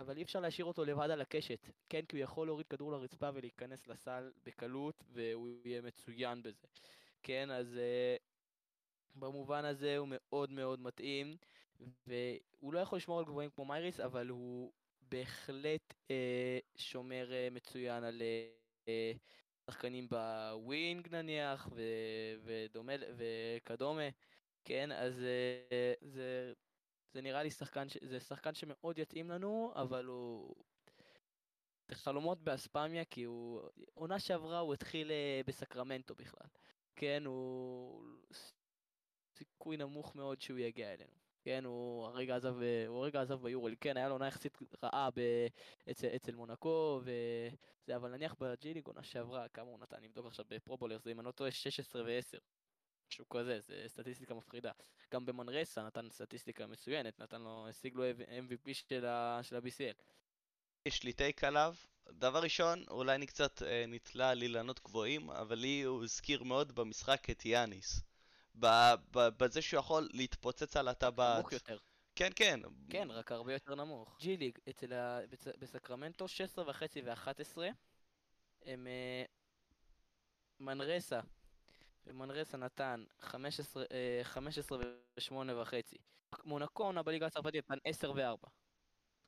אבל אי אפשר להשאיר אותו לבד על הקשת, כן, כי הוא יכול להוריד כדור לרצפה ולהיכנס לסל בקלות, והוא יהיה מצוין בזה. כן, אז אה, במובן הזה הוא מאוד מאוד מתאים, והוא לא יכול לשמור על גבוהים כמו מייריס, אבל הוא בהחלט אה, שומר אה, מצוין על אה, שחקנים בווינג נניח, ו, ודומה, וכדומה, כן, אז זה, זה נראה לי שחקן, ש, זה שחקן שמאוד יתאים לנו, אבל הוא... חלומות באספמיה, כי הוא... עונה שעברה הוא התחיל אה, בסקרמנטו בכלל. כן, הוא... סיכוי נמוך מאוד שהוא יגיע אלינו. כן, הוא הרגע עזב, הוא הרגע עזב ביורוליג, כן, היה לו עונה יחסית רעה ב... אצל, אצל מונקו, וזה, אבל נניח בג'יליג עונה שעברה, כמה הוא נתן, נבדוק עכשיו בפרובולר, זה אם אני לא טועה 16 ו-10. משהו כזה, זה סטטיסטיקה מפחידה. גם במנרסה נתן סטטיסטיקה מצוינת, נתן לו, השיג לו MVP של ה-BCL. יש לי טייק עליו. דבר ראשון, אולי אני קצת אה, נתלה על אילנות גבוהים, אבל לי הוא הזכיר מאוד במשחק את יאניס. בזה שהוא יכול להתפוצץ על הטבעת. נמוך יותר. כן, כן. כן, רק הרבה יותר נמוך. ג'י ליג, אצל ה... בצ... בסקרמנטו, 16 וחצי ו-11. הם... אה, מנרסה. ומנרסה נתן 15, 15 ו-8 וחצי. מונקו עונה בליגה הצרפתית נתן 10 ו-4.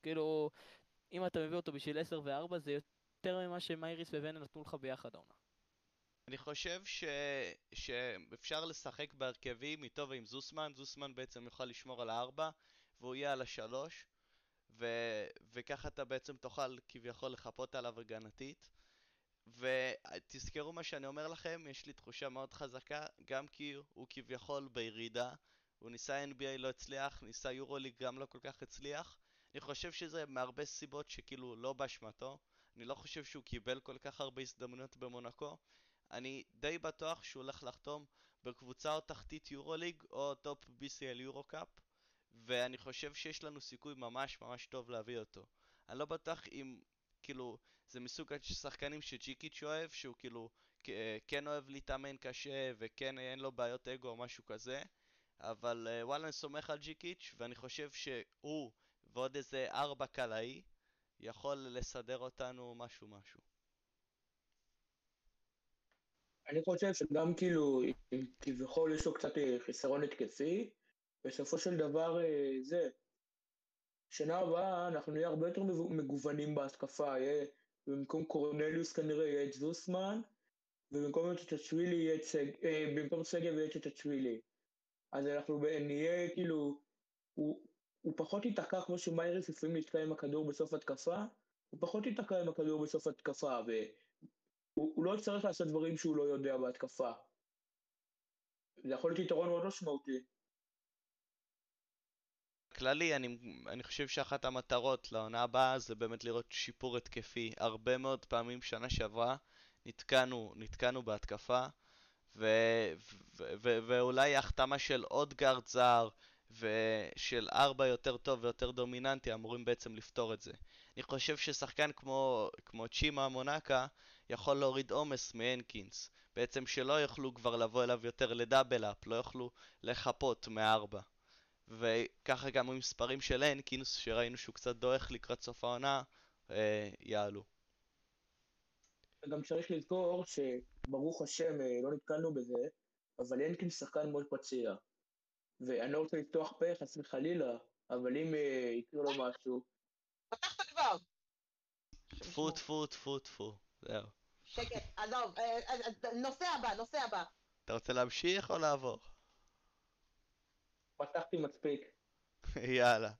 כאילו, אם אתה מביא אותו בשביל 10 ו-4 זה יותר ממה שמייריס וונה נתנו לך ביחד העונה. אני חושב ש... שאפשר לשחק בהרכבים איתו ועם זוסמן, זוסמן בעצם יוכל לשמור על הארבע, והוא יהיה על השלוש, ו... וככה אתה בעצם תוכל כביכול לחפות עליו הגנתית. ותזכרו מה שאני אומר לכם, יש לי תחושה מאוד חזקה, גם כי הוא כביכול בירידה, הוא ניסה NBA לא הצליח, ניסה יורוליג גם לא כל כך הצליח. אני חושב שזה מהרבה סיבות שכאילו לא באשמתו. אני לא חושב שהוא קיבל כל כך הרבה הזדמנויות במונקו. אני די בטוח שהוא הולך לחתום בקבוצה או תחתית יורוליג או top BCL יורו קאפ ואני חושב שיש לנו סיכוי ממש ממש טוב להביא אותו. אני לא בטוח אם, כאילו, זה מסוג השחקנים שג'יקיץ' אוהב, שהוא כאילו כן אוהב להתאמן קשה וכן אין לו בעיות אגו או משהו כזה, אבל אה, וואלה אני סומך על ג'יקיץ' ואני חושב שהוא ועוד איזה ארבע קלעי יכול לסדר אותנו משהו משהו. אני חושב שגם כאילו, אם כביכול יש לו קצת אה, חיסרון התקפי, בסופו של דבר אה, זה, שנה הבאה אנחנו נהיה הרבה יותר מגוונים בהתקפה, יהיה, במקום קורנליוס כנראה יהיה את זוסמן, ובמקום את הצ'ווילי יהיה את סג... אה, במקום סגב יהיה את הצ'ווילי. אז אנחנו נהיה כאילו, הוא, הוא פחות ייתקע כמו שמיירס לפעמים נתקע עם הכדור בסוף התקפה, הוא פחות ייתקע עם הכדור בסוף התקפה, הוא, הוא לא יצטרך לעשות דברים שהוא לא יודע בהתקפה. זה יכול להיות יתרון מאוד משמעותי. כללי, אני, אני חושב שאחת המטרות לעונה הבאה זה באמת לראות שיפור התקפי. הרבה מאוד פעמים שנה שעברה נתקענו, נתקענו בהתקפה, ו, ו, ו, ואולי החתמה של עוד גארד זר, ושל ארבע יותר טוב ויותר דומיננטי אמורים בעצם לפתור את זה. אני חושב ששחקן כמו, כמו צ'ימה מונקה יכול להוריד עומס מהנקינס, בעצם שלא יוכלו כבר לבוא אליו יותר לדאבל אפ, לא יוכלו לחפות מארבע. וככה גם המספרים של הנקינס, שראינו שהוא קצת דועך לקראת סוף העונה, אה, יעלו. גם צריך לזכור שברוך השם אה, לא נתקלנו בזה, אבל הנקינס שחקן מאוד פציע. ואני לא רוצה לפתוח פה, חס וחלילה, אבל אם אה, יקרה לו משהו, פתחת כבר! טפו טפו טפו טפו. זהו. שקט, עזוב, נושא הבא, נושא הבא. אתה רוצה להמשיך או לעבור? פתחתי מספיק. <laughs> יאללה.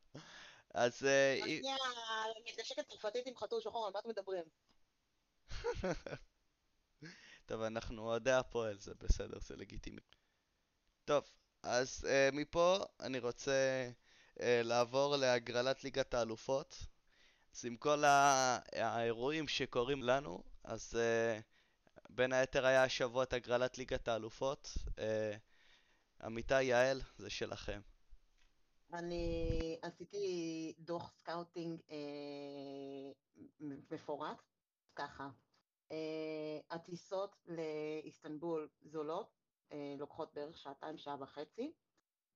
אז שנייה, מתנשקת צרפתית עם חתול שחור, על מה אתם מדברים? <laughs> טוב, אנחנו אוהדי הפועל, זה בסדר, זה לגיטימי. טוב, אז אה, מפה אני רוצה אה, לעבור להגרלת ליגת האלופות. אז עם כל האירועים שקורים לנו, אז אה, בין היתר היה השבוע את הגרלת ליגת האלופות. אה, עמיתי יעל, זה שלכם. אני עשיתי דוח scouting אה, מפורט, ככה. אה, הטיסות לאיסטנבול זולות, אה, לוקחות בערך שעתיים, שעה וחצי.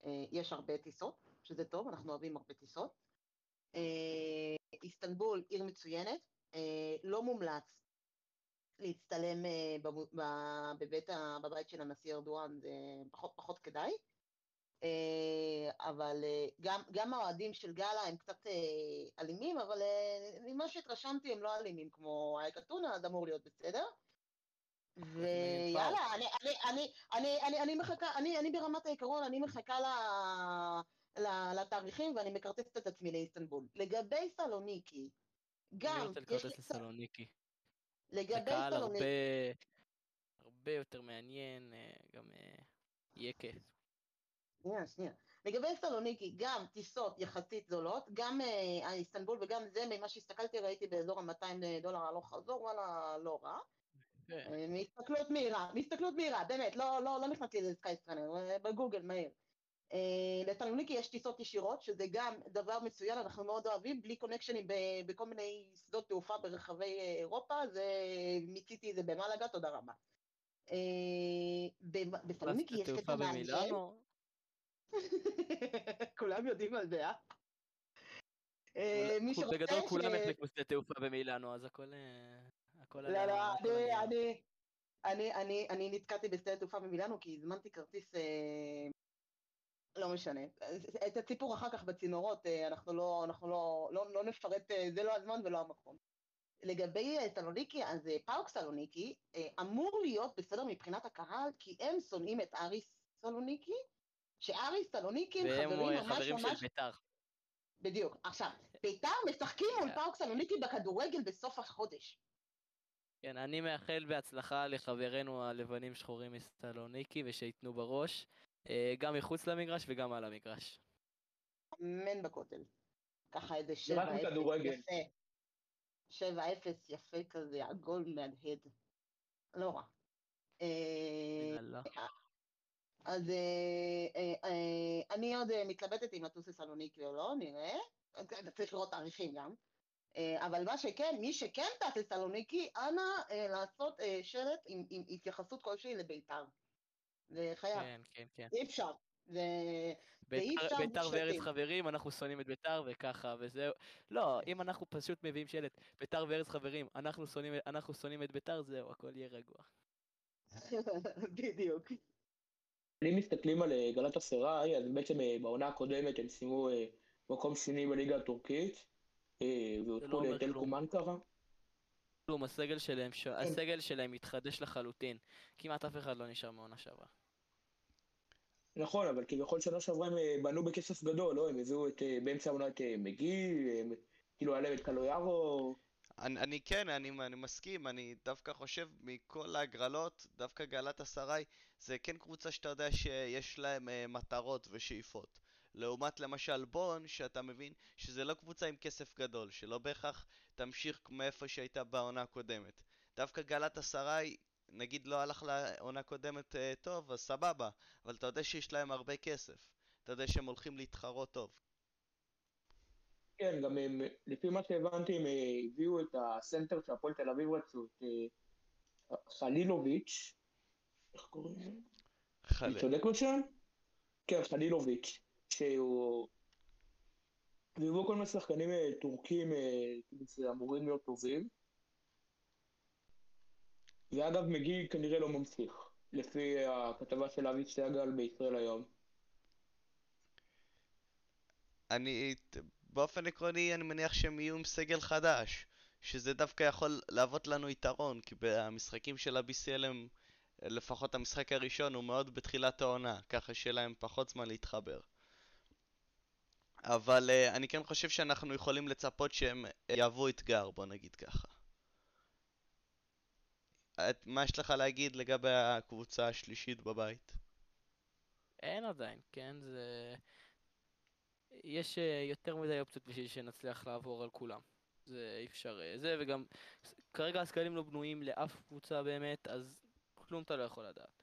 אה, יש הרבה טיסות, שזה טוב, אנחנו אוהבים הרבה טיסות. אה, איסטנבול עיר מצוינת, אה, לא מומלץ להצטלם אה, בבית בבית של הנשיא ארדואן, זה פחות פחות כדאי. אה, אבל אה, גם, גם האוהדים של גאלה הם קצת אלימים, אבל ממה שהתרשמתי הם לא אלימים כמו אייק אתונה, אז אמור להיות בסדר. ויאללה, אני, אני, אני, אני, אני, אני מחכה, אני, אני ברמת העיקרון, אני מחכה ל, ל, לתאריכים ואני מכרטסת את עצמי לאיסטנבול. לגבי סלוניקי, אני גם, רוצה יש לי לכרטס לסלוניקי. לגבי קהל הרבה... הרבה יותר מעניין, אה, גם אה, יהיה כיף. שנייה, שנייה. לגבי סלוניקי, גם טיסות יחסית זולות, גם אה, איסטנבול וגם זה, ממה שהסתכלתי ראיתי באזור ה-200 דולר הלוך חזור, וואלה, לא רע. כן. אה, מהסתכלות מהירה, מהסתכלות מהירה, באמת, לא, לא, לא נכנסתי לאיזה Skyscanner, אה, בגוגל מהיר. אה, לסלוניקי יש טיסות ישירות, שזה גם דבר מצוין, אנחנו מאוד אוהבים, בלי קונקשנים בכל מיני שדות תעופה ברחבי אה, אירופה, זה מיציתי את זה במלאגה, תודה רבה. אה, ב- בסלוניקי יש קטע מעניין, <laughs> כולם יודעים על זה, אה? אה? מי שרוצה בגדול כולם החלקו שדה תעופה במילאנו, אז הכל... הכל לא, לא, אני, אני, אני, אני, נתקעתי בשדה תעופה במילאנו כי הזמנתי כרטיס, אה, לא משנה. את הסיפור אחר כך בצינורות, אה, אנחנו לא, אנחנו לא, לא, לא נפרט, אה, זה לא הזמן ולא המקום. לגבי אה, סלוניקי, אז פאוק סלוניקי אמור להיות בסדר מבחינת הקהל, כי הם שונאים את אריס סלוניקי, שאריס סלוניקי הם והם חברים אה, ממש חברים ממש של בית"ר. בדיוק. עכשיו, בית"ר משחקים מול כן. פאוק סלוניקי בכדורגל בסוף החודש. כן, אני מאחל בהצלחה לחברינו הלבנים שחורים מסלוניקי, ושייתנו בראש, גם מחוץ למגרש וגם על המגרש. אמן בכותל. ככה איזה זה רק 7-0 בכדורגל. יפה. 7-0 יפה כזה, עגול מהדהד. לא רע. אה. אז אה, אה, אה, אני עוד אה, מתלבטת אם לטוס לסלוניקי או לא, נראה. צריך לראות תאריכים גם. אה, אבל מה שכן, מי שכן טס לסלוניקי, אנא אה, לעשות אה, שלט עם התייחסות כלשהי לבית"ר. זה חייב, כן, כן, כן. אי אפשר. זה... ואי בית"ר- אפשר בית"ר וארץ. חברים, אנחנו שונאים את בית"ר וככה וזהו. לא, אם אנחנו פשוט מביאים שלט, בית"ר וארץ חברים, אנחנו שונאים- אנחנו שונאים את בית"ר, זהו, הכל יהיה רגוע. <laughs> בדיוק. אם מסתכלים על אה, גלת אסראי, אז בעצם אה, בעונה הקודמת הם סיימו אה, מקום שני בליגה הטורקית, אה, זה לא והודחו אומר לטלקום כלום. הסגל שלהם, ש- כן. הסגל שלהם מתחדש לחלוטין. כמעט אף אחד לא נשאר מעונה שעברה. נכון, אבל כביכול שנה שעברה הם אה, בנו בכסף גדול, לא? הם הביאו את, אה, באמצע העונה את אה, מגי, הם- כאילו היה להם את קלויארו, אני, אני כן, אני, אני מסכים, אני דווקא חושב מכל ההגרלות, דווקא גלת אסריי זה כן קבוצה שאתה יודע שיש להם אה, מטרות ושאיפות. לעומת למשל בון, שאתה מבין שזה לא קבוצה עם כסף גדול, שלא בהכרח תמשיך מאיפה שהייתה בעונה הקודמת. דווקא גלת אסריי, נגיד לא הלך לעונה קודמת אה, טוב, אז סבבה, אבל אתה יודע שיש להם הרבה כסף. אתה יודע שהם הולכים להתחרות טוב. כן, גם הם, לפי מה שהבנתי, הם אה, הביאו את הסנטר של הפועל תל אביב רצו, את אה, חלילוביץ', איך קוראים לו? חלה. אני צודק בשם? כן, חלילוביץ', שהוא... והביאו כל מיני שחקנים אה, טורקים, אה, כאילו שאמורים להיות טובים. ואגב, מגי כנראה לא ממשיך, לפי הכתבה של אבי סגל בישראל היום. אני, באופן עקרוני, אני מניח שהם יהיו עם סגל חדש, שזה דווקא יכול להוות לנו יתרון, כי במשחקים של ה-BCL הם, לפחות המשחק הראשון הוא מאוד בתחילת העונה, ככה שיהיה להם פחות זמן להתחבר. אבל uh, אני כן חושב שאנחנו יכולים לצפות שהם יהוו אתגר, בוא נגיד ככה. את, מה יש לך להגיד לגבי הקבוצה השלישית בבית? אין עדיין, כן? זה... יש אה, יותר מדי אופציות בשביל שנצליח לעבור על כולם. זה אי אפשר... אה, זה וגם... כרגע הסקלים לא בנויים לאף קבוצה באמת, אז כלום אתה לא יכול לדעת.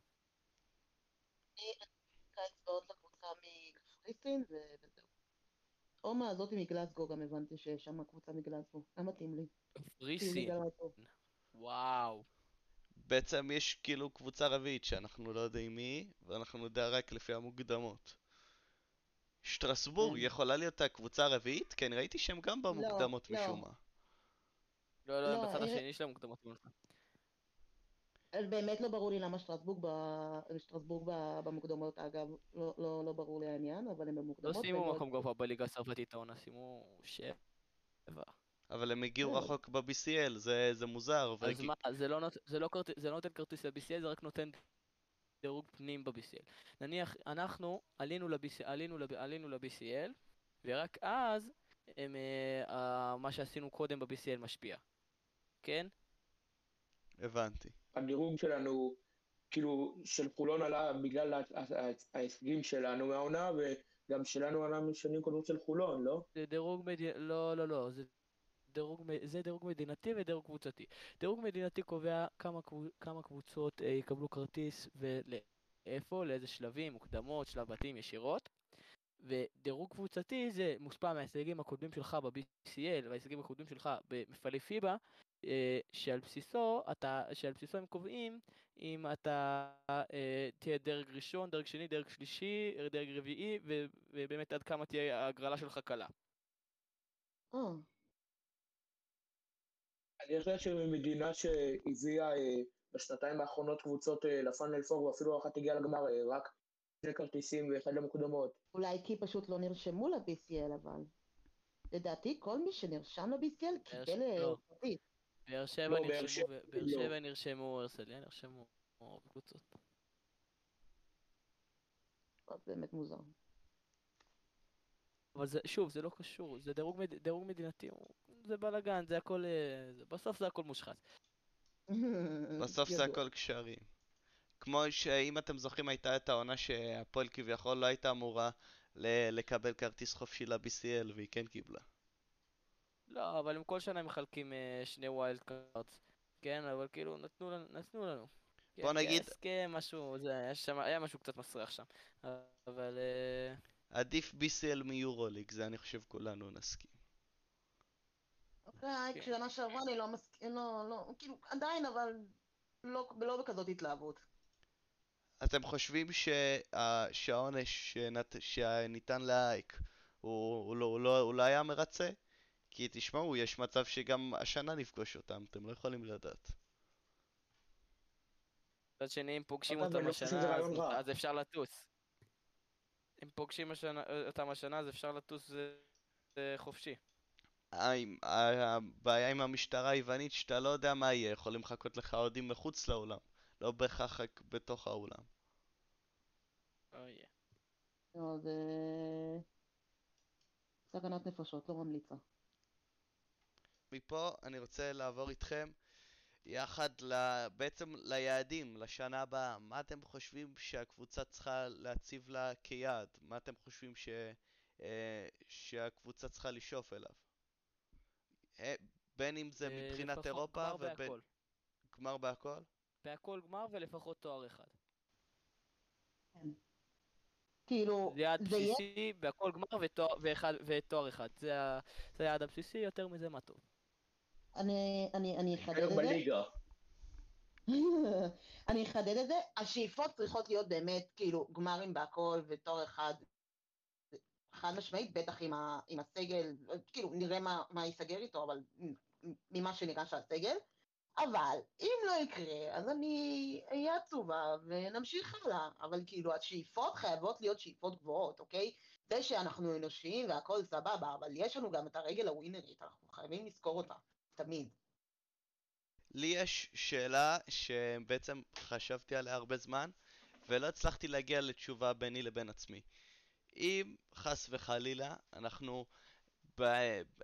קיץ ועוד לקבוצה מקפריסין וזהו. או מהזאתי מגלסגו גם הבנתי שיש שם קבוצה מגלסגו. היה מתאים לי. קפריסין. וואו. בעצם יש כאילו קבוצה רביעית שאנחנו לא יודעים מי ואנחנו נדע רק לפי המוקדמות. שטרסבורג כן. יכולה להיות הקבוצה הרביעית? כי אני ראיתי שהם גם במוקדמות לא. משום מה. לא, לא, לא, בצד השני של המוקדמות. אז באמת לא ברור לי למה שטרסבורג, ב... שטרסבורג ב... במוקדמות, אגב, לא, לא, לא ברור לי העניין, אבל הם לא במוקדמות. סיימו והם מקום גבוה בליגה הצרפתית העונה, סיימו שבע. אבל הם הגיעו כן. רחוק ב-BCL, זה, זה מוזר. אז והג- מה, זה לא נות- זה לא כרט- זה לא נותן כרטיס ל-BCL, זה רק נותן דירוג פנים ב-BCL. נניח, אנחנו עלינו ל-BCL, עלינו ל-BCL, ורק אז הם, אה, מה שעשינו קודם ב-BCL משפיע. כן? הבנתי. הדירוג שלנו, כאילו, של חולון עלה בגלל ההישגים שלנו מהעונה, וגם שלנו עלה משנים קודמות של חולון, לא? זה דירוג מדינה, לא, לא, לא, זה דירוג, זה דירוג מדינתי ודירוג קבוצתי. דירוג מדינתי קובע כמה, כמה קבוצות אה, יקבלו כרטיס ולאיפה, לאיזה שלבים, מוקדמות, שלב בתים, ישירות. ודירוג קבוצתי זה מושפע מההישגים הקודמים שלך ב-BCL וההישגים הקודמים שלך במפעלי פיבה, שעל בסיסו, אתה, שעל בסיסו הם קובעים אם אתה אה, תהיה דרג ראשון, דרג שני, דרג שלישי, דרג רביעי, ו- ובאמת עד כמה תהיה ההגרלה שלך קלה. אה, אני חושב שמדינה שהביאה אה, בשנתיים האחרונות קבוצות אה, לפאנל פור, ואפילו אחת הגיעה לגמר, אה, רק שני כרטיסים ואחד למוקדמות. אולי כי פשוט לא נרשמו ל-BCL, אבל. לדעתי, כל מי שנרשם ל-BCL קיבל אה, לא. כרטיס. באר שבע לא, נרשמו, באר לא. שבע נרשמו, הרצליה נרשמו קבוצות. זה באמת מוזר. אבל זה, שוב, זה לא קשור, זה דירוג, מד... דירוג מדינתי, זה בלאגן, זה הכל, אה, זה, בסוף זה הכל מושחת. בסוף זה. הכל קשרים. כמו שאם אתם זוכרים הייתה את העונה שהפועל כביכול לא הייתה אמורה ל- לקבל כרטיס חופשי ל-BCL והיא כן קיבלה. לא, אבל הם כל שנה מחלקים אה, שני wild cards, כן, אבל כאילו, נתנו לנו, נתנו לנו. בוא כן, נגיד- כן, הסכם, משהו, זה, היה שם, היה משהו קצת מסריח שם. אבל, אה, עדיף BCL מיורוליג, זה אני חושב כולנו נסכים. אוקיי, כן. כשנה שעברה אני לא מסכים, לא, לא, כאילו, עדיין, אבל לא, לא בכזאת התלהבות. אתם חושבים שה- שהעונש שנת- שניתן לאייק הוא, הוא, לא, הוא, לא, הוא לא היה מרצה? כי תשמעו, יש מצב שגם השנה נפגוש אותם, אתם לא יכולים לדעת. מצד שני, אם פוגשים אותם לא שזה השנה, אז, אפשר לטוס. אם פוגשים השנה, אותם השנה, אז אפשר לטוס חופשי. הבעיה עם המשטרה היוונית שאתה לא יודע מה יהיה, יכולים לחכות לך אוהדים מחוץ לאולם, לא בהכרח רק בתוך האולם. אוי. לא, זה... סכנת נפשות, לא ממליצה. מפה אני רוצה לעבור איתכם יחד ל... בעצם ליעדים, לשנה הבאה. מה אתם חושבים שהקבוצה צריכה להציב לה כיעד? מה אתם חושבים ש... אה, שהקבוצה צריכה לשאוף אליו? אה, בין אם זה אה, מבחינת אירופה גמר ובין... בהכל. גמר בהכל? בהכל גמר ולפחות תואר אחד. כאילו, זה יעד זה יהיה... בסיסי, בהכל גמר ותואר, ואחד, ותואר אחד. זה היעד הבסיסי, יותר מזה מה טוב. אני, אני, אני אחדד את זה. <laughs> אני אחדד את זה. השאיפות צריכות להיות באמת, כאילו, גמרים בהכל ותואר אחד. חד משמעית, בטח עם, ה, עם הסגל, כאילו, נראה מה, מה ייסגר איתו, אבל ממה שנראה שהסגל. אבל אם לא יקרה, אז אני אהיה עצובה ונמשיך הלאה. אבל כאילו, השאיפות חייבות להיות שאיפות גבוהות, אוקיי? זה שאנחנו אנושיים והכל סבבה, אבל יש לנו גם את הרגל הווינרית, אנחנו חייבים לזכור אותה, תמיד. לי יש שאלה שבעצם חשבתי עליה הרבה זמן, ולא הצלחתי להגיע לתשובה ביני לבין עצמי. אם חס וחלילה אנחנו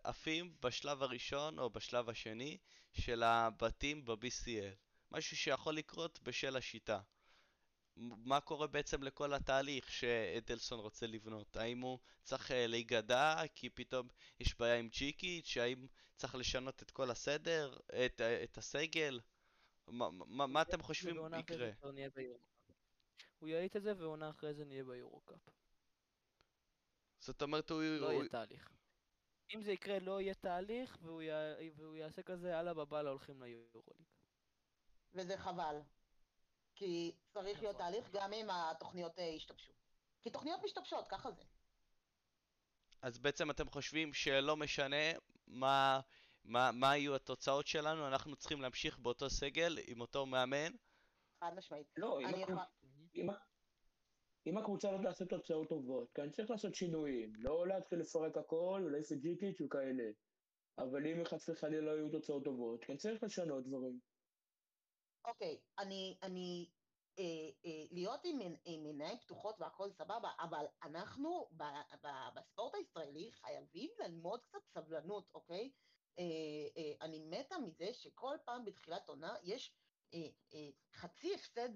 עפים בשלב הראשון או בשלב השני של הבתים ב-BCL, משהו שיכול לקרות בשל השיטה. מה קורה בעצם לכל התהליך שאדלסון רוצה לבנות? האם הוא צריך אה, להיגדע כי פתאום יש בעיה עם ג'יקיץ'? האם צריך לשנות את כל הסדר? את, אה, את הסגל? מה, מה, מה אתם חושבים יקרה? הוא יאיט את זה ועונה אחרי זה נהיה ביורו-קאפ. זאת אומרת, הוא... לא הוא... יהיה תהליך. אם זה יקרה לא יהיה תהליך והוא יע- והוא יעשה כזה יאללה בבאללה הולכים ליורוליג. וזה חבל. כי צריך להיות נכון. תהליך גם אם התוכניות אה, ישתבשו. כי תוכניות משתבשות, ככה זה. אז בעצם אתם חושבים שלא משנה מה, מה, מה יהיו התוצאות שלנו, אנחנו צריכים להמשיך באותו סגל, עם אותו מאמן. חד משמעית. לא, אם אני יכולה... אם אם הקבוצה לא תעשה תוצאות טובות, כאן צריך לעשות שינויים, לא להתחיל לפרק הכל ולהעיף את ג'יקיץ' וכאלה. אבל אם חס וחלילה לא יהיו תוצאות טובות, כן צריך לשנות דברים. אוקיי, אני, אני, אה, אה, להיות עם, עם עיניים פתוחות והכל סבבה, אבל אנחנו ב, ב, בספורט הישראלי חייבים ללמוד קצת סבלנות, אוקיי? אה, אה, אני מתה מזה שכל פעם בתחילת עונה יש אה, אה, חצי הפסד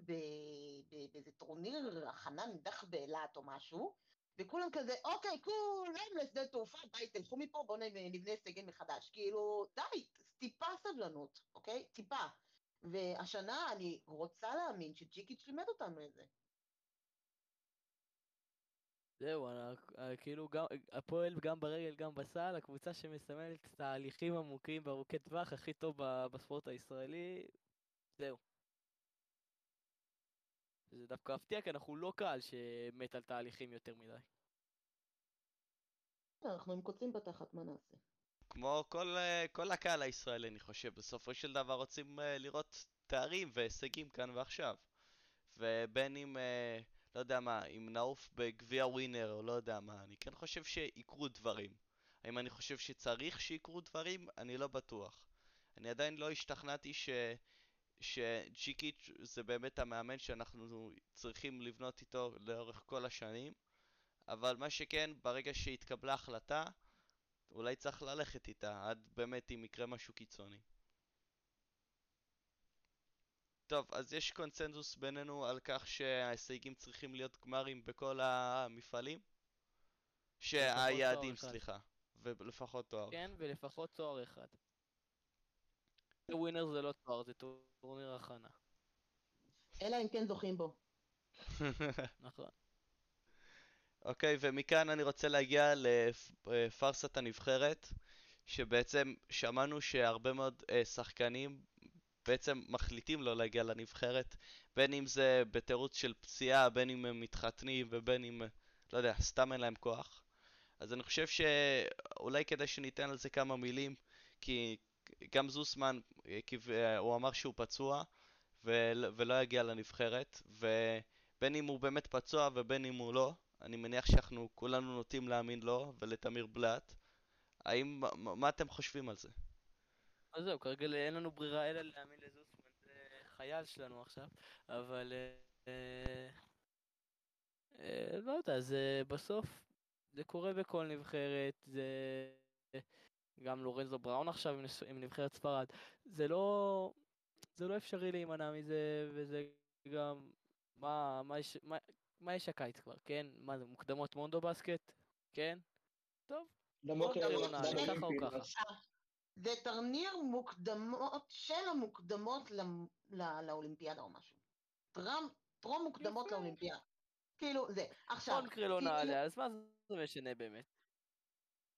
באיזה טורניר הכנה נידח באילת או משהו, וכולם כזה, אוקיי, כולם לשדה תעופה, ביי, תלכו מפה, בואו נבנה סגל מחדש. כאילו, די, טיפה סבלנות, אוקיי? טיפה. והשנה אני רוצה להאמין שג'יקיץ' לימד אותנו את זה. זהו, אה, כאילו גם, הפועל גם ברגל גם בסל, הקבוצה שמסמלת תהליכים עמוקים וארוכי טווח הכי טוב בספורט הישראלי, זהו. זה דווקא מפתיע כי אנחנו לא קהל שמת על תהליכים יותר מדי. אנחנו עם קוצים בתחת, מה נעשה? כמו כל, אה, כל הקהל הישראלי, אני חושב, בסופו של דבר רוצים אה, לראות תארים והישגים כאן ועכשיו. ובין אם, אה, לא יודע מה, אם נעוף בגביע ווינר או לא יודע מה, אני כן חושב שיקרו דברים. האם אני חושב שצריך שיקרו דברים? אני לא בטוח. אני עדיין לא השתכנעתי ש... שג'יקיץ' זה באמת המאמן שאנחנו צריכים לבנות איתו לאורך כל השנים, אבל מה שכן, ברגע שהתקבלה החלטה, אולי צריך ללכת איתה, עד באמת אם יקרה משהו קיצוני. טוב, אז יש קונצנזוס בינינו על כך שההישגים צריכים להיות גמרים בכל המפעלים? שהיעדים. סליחה. ולפחות תואר. כן, ולפחות תואר אחד. ווינר זה לא תואר, זה טורניר הכנה. אלא אם כן זוכים בו. <laughs> נכון. אוקיי, ומכאן אני רוצה להגיע לפארסת הנבחרת, שבעצם שמענו שהרבה מאוד אה, שחקנים בעצם מחליטים לא להגיע לנבחרת, בין אם זה בתירוץ של פציעה, בין אם הם מתחתנים ובין אם, לא יודע, סתם אין להם כוח. אז אני חושב שאולי כדאי שניתן על זה כמה מילים, כי גם זוסמן, אה, אה, הוא אמר שהוא פצוע ול- ולא יגיע לנבחרת, ובין אם הוא באמת פצוע ובין אם הוא לא, אני מניח שאנחנו כולנו נוטים להאמין לו ולתמיר בלאט. האם, מה, מה אתם חושבים על זה? אז זהו, כרגע אין לנו ברירה אלא להאמין לזוסמן, זה חייל שלנו עכשיו, אבל... אה, אה, לא יודע, זה בסוף, זה קורה בכל נבחרת, זה... גם לורנזו בראון עכשיו עם עם נבחרת ספרד, זה לא... זה לא אפשרי להימנע מזה, וזה גם... מה, מה, מה, מה יש הקיץ כבר, כן? מה זה, מוקדמות מונדו בסקט? כן? טוב, ככה או ככה. אז זה טרניר מוקדמות של המוקדמות לאולימפיאדה או משהו. טרום מוקדמות. לאולימפיאדה. כאילו, זה. עכשיו, מקרה לא כאילו- נעלה, אז מה זה משנה באמת?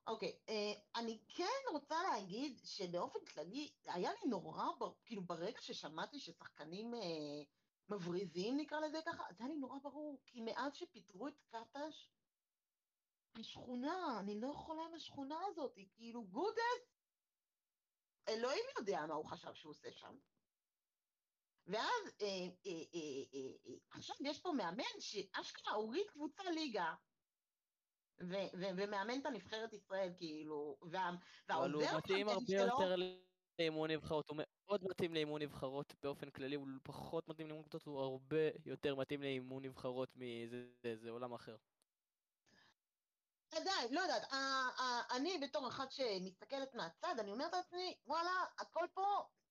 אוקיי, אה, אני כן רוצה להגיד שבאופן כללי, היה לי נורא, כאילו ברגע ששמעתי ששחקנים אה, מבריזים, נקרא לזה ככה, זה היה לי נורא ברור, כי מאז שפיטרו את קטש, השכונה, אני לא יכולה עם השכונה הזאת, היא כאילו גודס, אלוהים יודע מה הוא חשב שהוא עושה שם. ואז אה, אה, אה, אה, אה, עכשיו יש פה מאמן שאשכרה הוריד קבוצה ליגה, ו- ו- ומאמן את הנבחרת ישראל, כאילו, וה- אבל הוא והעוזר מתאים הרבה יותר נבחרות, הוא מאוד מתאים לאימון נבחרות באופן כללי, הוא פחות מתאים לאימון קבוצות, הוא הרבה יותר מתאים לאימון נבחרות מזה, זה- זה עולם אחר. עדיין, לא יודעת, ה- ה- אני בתור אחת שמסתכלת מהצד, אני אומרת לעצמי, וואלה, הכל פה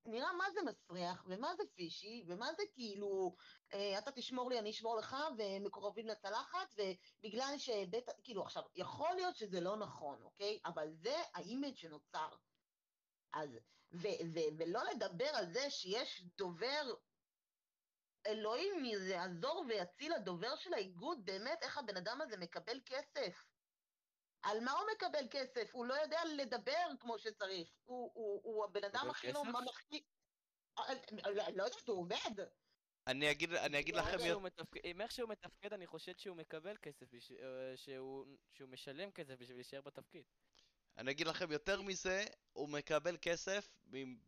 נראה מה זה מסריח, ומה זה פישי, ומה זה כאילו, אה, אתה תשמור לי, אני אשמור לך, ומקורבים לצלחת, ובגלל שבית, כאילו, עכשיו, יכול להיות שזה לא נכון, אוקיי? אבל זה האימג' שנוצר. אז, ולא לדבר על זה שיש דובר, אלוהים יעזור ויציל הדובר של האיגוד, באמת, איך הבן אדם הזה מקבל כסף. על מה הוא מקבל כסף? הוא לא יודע לדבר כמו שצריך. הוא, הוא, הוא הבן אדם הכי לא? ממלכתי. אה, לא לא יודעת, הוא עובד. אני אגיד, אני אגיד לכם, איך יותר- שהוא מתפקד- עם איך שהוא מתפקד, אני חושד שהוא מקבל כסף, בש- אה, שהוא שהוא משלם כסף בשביל להישאר בתפקיד. אני אגיד לכם יותר מזה, הוא מקבל כסף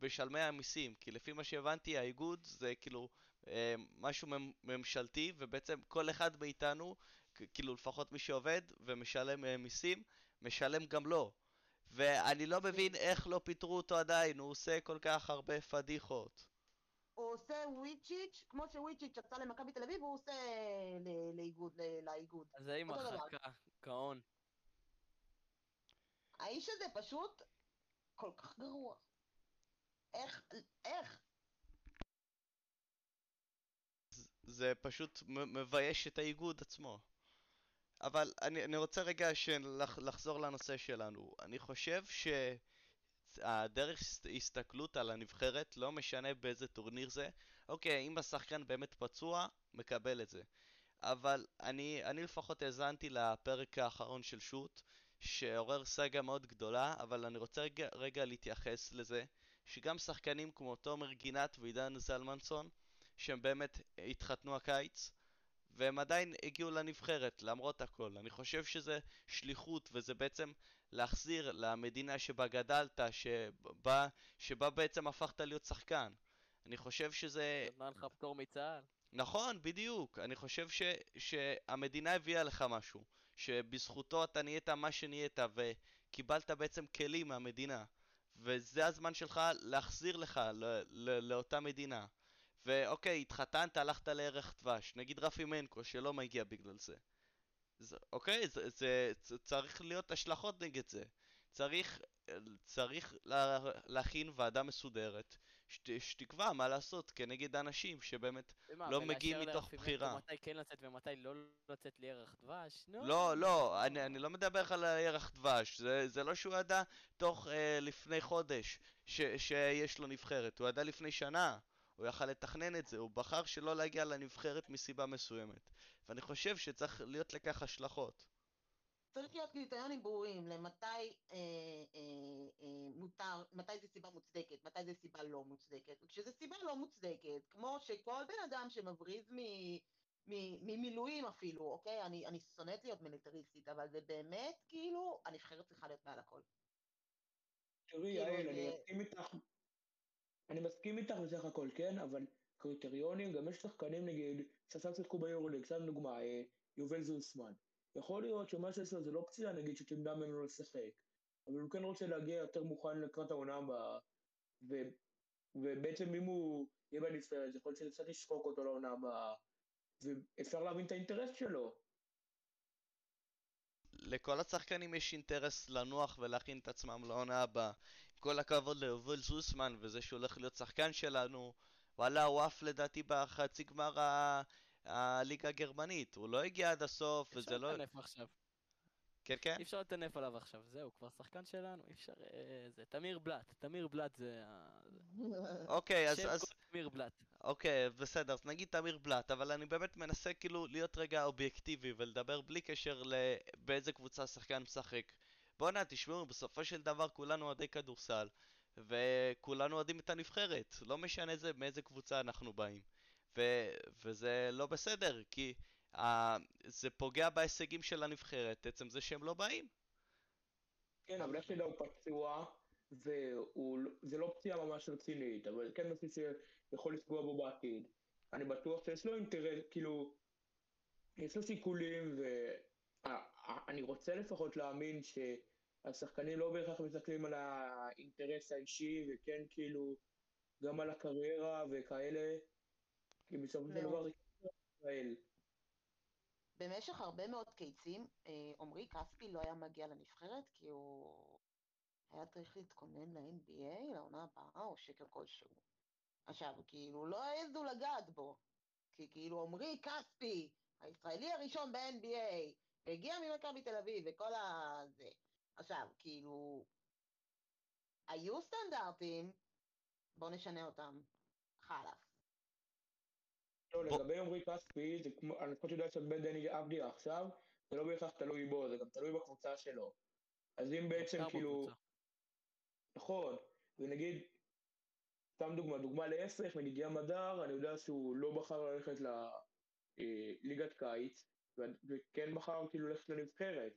בשלמי המיסים, כי לפי מה שהבנתי, האיגוד זה כאילו אה, משהו ממשלתי, ובעצם כל אחד מאיתנו, כאילו לפחות מי שעובד ומשלם אה, מיסים, משלם גם לו. ואני לא מבין איך לא פיטרו אותו עדיין, הוא עושה כל כך הרבה פדיחות. הוא עושה וויצ'יץ', כמו שוויצ'יץ' יצא למכבי תל אביב, הוא עושה לאיגוד, לאיגוד. אז אותו דבר. מחקה, גאון. האיש הזה פשוט כל כך גרוע. איך, איך? זה פשוט מבייש את האיגוד עצמו. אבל אני, אני רוצה רגע שלח, לחזור לנושא שלנו. אני חושב שהדרך הס- הסתכלות על הנבחרת, לא משנה באיזה טורניר זה, אוקיי, אם השחקן באמת פצוע, מקבל את זה. אבל אני, אני לפחות האזנתי לפרק האחרון של שוט, שעורר סאגה מאוד גדולה, אבל אני רוצה רגע, רגע להתייחס לזה, שגם שחקנים כמו תומר גינת ועידן זלמנסון, שהם באמת התחתנו הקיץ, והם עדיין הגיעו לנבחרת, למרות הכל. אני חושב שזה שליחות, וזה בעצם להחזיר למדינה שבה גדלת, שבה, שבה בעצם הפכת להיות שחקן. אני חושב שזה... נתנה לך פטור מצה"ל. נכון, בדיוק. אני חושב ש, שהמדינה הביאה לך משהו, שבזכותו אתה נהיית מה שנהיית, וקיבלת בעצם כלים מהמדינה. וזה הזמן שלך להחזיר לך ל, ל, לאותה מדינה. ואוקיי, התחתנת, הלכת לערך דבש. נגיד רפי מנקו, שלא מגיע בגלל זה. זה אוקיי, זה, זה, זה צריך להיות השלכות נגד זה. צריך, צריך לה, להכין ועדה מסודרת, שת, שתקבע מה לעשות כנגד אנשים שבאמת ומה, לא מגיעים מתוך בחירה. מתי כן לצאת ומתי לא לצאת לירח דבש? נו. לא, לא, אני, אני לא מדבר על הירח דבש, זה, זה לא שהוא ידע תוך אה, לפני חודש ש, שיש לו נבחרת, הוא ידע לפני שנה, הוא יכל לתכנן את זה, הוא בחר שלא להגיע לנבחרת מסיבה מסוימת, ואני חושב שצריך להיות לכך השלכות. צריך להיות קריטריונים ברורים למתי אה, אה, אה, מותר, מתי זה סיבה מוצדקת, מתי זה סיבה לא מוצדקת. וכשזו סיבה לא מוצדקת, כמו שכל בן אדם שמבריז מ... ממילואים אפילו, אוקיי? אני, אני שונאת להיות מיליטריסטית, אבל זה באמת, כאילו, הנבחרת צריכה להיות מעל הכל. תראי, כאילו, יעל, זה- אני מסכים איתך, אני מסכים איתך בסך הכל, כן, אבל קריטריונים, גם יש שחקנים נגיד, שעכשיו שיחקו ביורוליג, סתם דוגמה, אה, יובל זוסמן. יכול להיות שמה לו זה לא פציעה, נגיד, שתמנע ממנו לשחק, אבל הוא כן רוצה להגיע יותר מוכן לקראת העונה הבאה, ו- ובעצם אם הוא יהיה בנבחרת, יכול להיות שקצת ישחוק אותו לעונה הבאה, ואפשר להבין את האינטרס שלו. לכל השחקנים יש אינטרס לנוח ולהכין את עצמם לעונה הבאה. עם כל הכבוד ליובל זוסמן וזה שהוא הולך להיות שחקן שלנו, וואלה, הוא עף לדעתי בחצי גמר הליגה הגרמנית. הוא לא הגיע עד הסוף, וזה אפשר לא... לטנף עכשיו. כן, כן? אי אפשר לטנף עליו עכשיו, זהו, כבר שחקן שלנו, אי אפשר... אה, זה תמיר בלאט, תמיר בלאט זה... ה- אוקיי, אז... אז... תמיר בלאט. אוקיי, בסדר, אז נגיד תמיר בלאט, אבל אני באמת מנסה כאילו להיות רגע אובייקטיבי ולדבר בלי קשר לבאיזה קבוצה השחקן משחק. בואנה, תשמעו, בסופו של דבר כולנו אוהדי כדורסל, וכולנו אוהדים את הנבחרת, לא משנה זה, מאיזה קבוצה אנחנו באים. ו- וזה לא בסדר, כי uh, זה פוגע בהישגים של הנבחרת, עצם זה שהם לא באים. כן, אבל איך תדע, הוא פצוע, וזה לא פציעה ממש רצינית, אבל כן משהו שיכול לפגוע בו בעתיד. אני בטוח שיש לו אינטרס, כאילו, יש לו שיקולים, אה, אני רוצה לפחות להאמין שהשחקנים לא בהכרח מסתכלים על האינטרס האישי, וכן כאילו גם על הקריירה וכאלה, כי בסופו של דבר זה כאילו ישראל. במשך הרבה מאוד קיצים, אה, עמרי כספי לא היה מגיע לנבחרת, כי הוא היה צריך להתכונן ל-NBA, לעונה הבאה, או שקר כלשהו. עכשיו, כאילו, לא העזו לגעת בו. כי כאילו, עמרי כספי, הישראלי הראשון ב-NBA, והגיע ממכבי תל אביב, וכל ה... זה. עכשיו, כאילו, היו סטנדרטים, בואו נשנה אותם. חלאס. לגבי עמרי כספי, זה כמו, אני לפחות יודע שבן דני אבדיה עכשיו, זה לא בהכרח תלוי בו, זה גם תלוי בקבוצה שלו. אז אם בעצם כאילו... נכון, ונגיד, סתם דוגמה, דוגמה להפך, נגיד ים הדר, אני יודע שהוא לא בחר ללכת לליגת קיץ, ו- וכן בחר כאילו ללכת לנבחרת.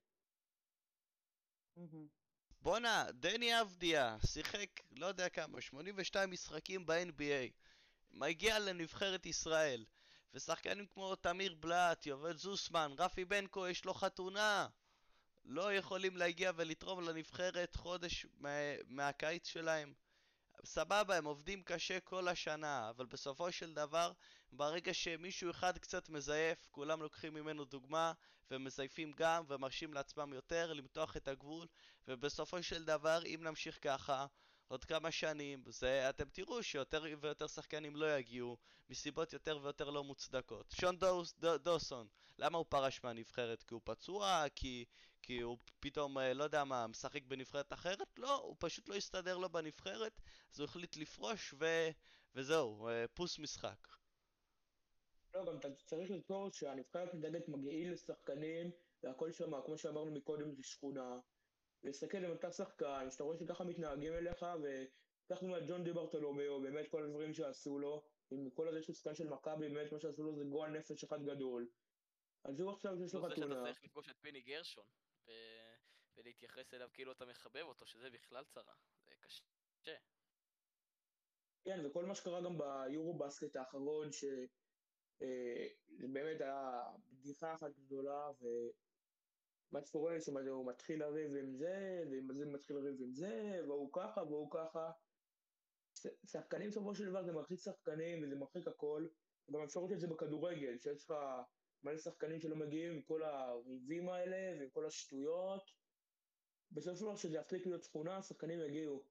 בואנה, דני אבדיה שיחק לא יודע כמה, 82 משחקים ב-NBA. מגיע לנבחרת ישראל. ושחקנים כמו תמיר בלאט, יובל זוסמן, רפי בנקו, יש לו חתונה. לא יכולים להגיע ולתרום לנבחרת חודש מה- מהקיץ שלהם. סבבה, הם עובדים קשה כל השנה, אבל בסופו של דבר, ברגע שמישהו אחד קצת מזייף, כולם לוקחים ממנו דוגמה, ומזייפים גם, ומרשים לעצמם יותר, למתוח את הגבול, ובסופו של דבר, אם נמשיך ככה, עוד כמה שנים, זה, אתם תראו שיותר ויותר שחקנים לא יגיעו, מסיבות יותר ויותר לא מוצדקות. שון דוס, דו, דוסון, למה הוא פרש מהנבחרת? כי הוא פצוע? כי, כי הוא פתאום, אה, לא יודע מה, משחק בנבחרת אחרת? לא, הוא פשוט לא הסתדר לו בנבחרת, אז הוא החליט לפרוש ו... וזהו, אה, פוס משחק. לא, גם אתה צריך לזכור שהנבחרת נתנת מגעיל לשחקנים, והכל שם, כמו שאמרנו מקודם, זה שכונה. להסתכל עם אתה שחקן, שאתה רואה שככה מתנהגים אליך, וקח דוגמא ג'ון די ברטולומיאו, באמת כל הדברים שעשו לו, עם כל הזה שהוא שחקן של מכבי, באמת מה שעשו לו זה גועל נפש אחד גדול. אז הוא עכשיו יש לו לא זה שאתה חתונה. צריך לפגוש את פיני גרשון, ו... ולהתייחס אליו כאילו אתה מחבב אותו, שזה בכלל צרה. זה קשה. כן, וכל מה שקרה גם ביורו בסקט האחרון, שזה באמת היה בדיחה אחת גדולה, ומה שקורה שם, הוא מתחיל לריב עם זה, ועם זה מתחיל לריב עם זה, והוא ככה, והוא ככה. שחקנים בסופו של דבר זה מרחיק שחקנים, וזה מרחיק הכל. גם אפשר לראות את זה בכדורגל, שיש לך מלא שחקנים שלא מגיעים עם כל הריבים האלה, ועם כל השטויות. בסופו של דבר שזה יפסיק להיות שכונה, השחקנים יגיעו.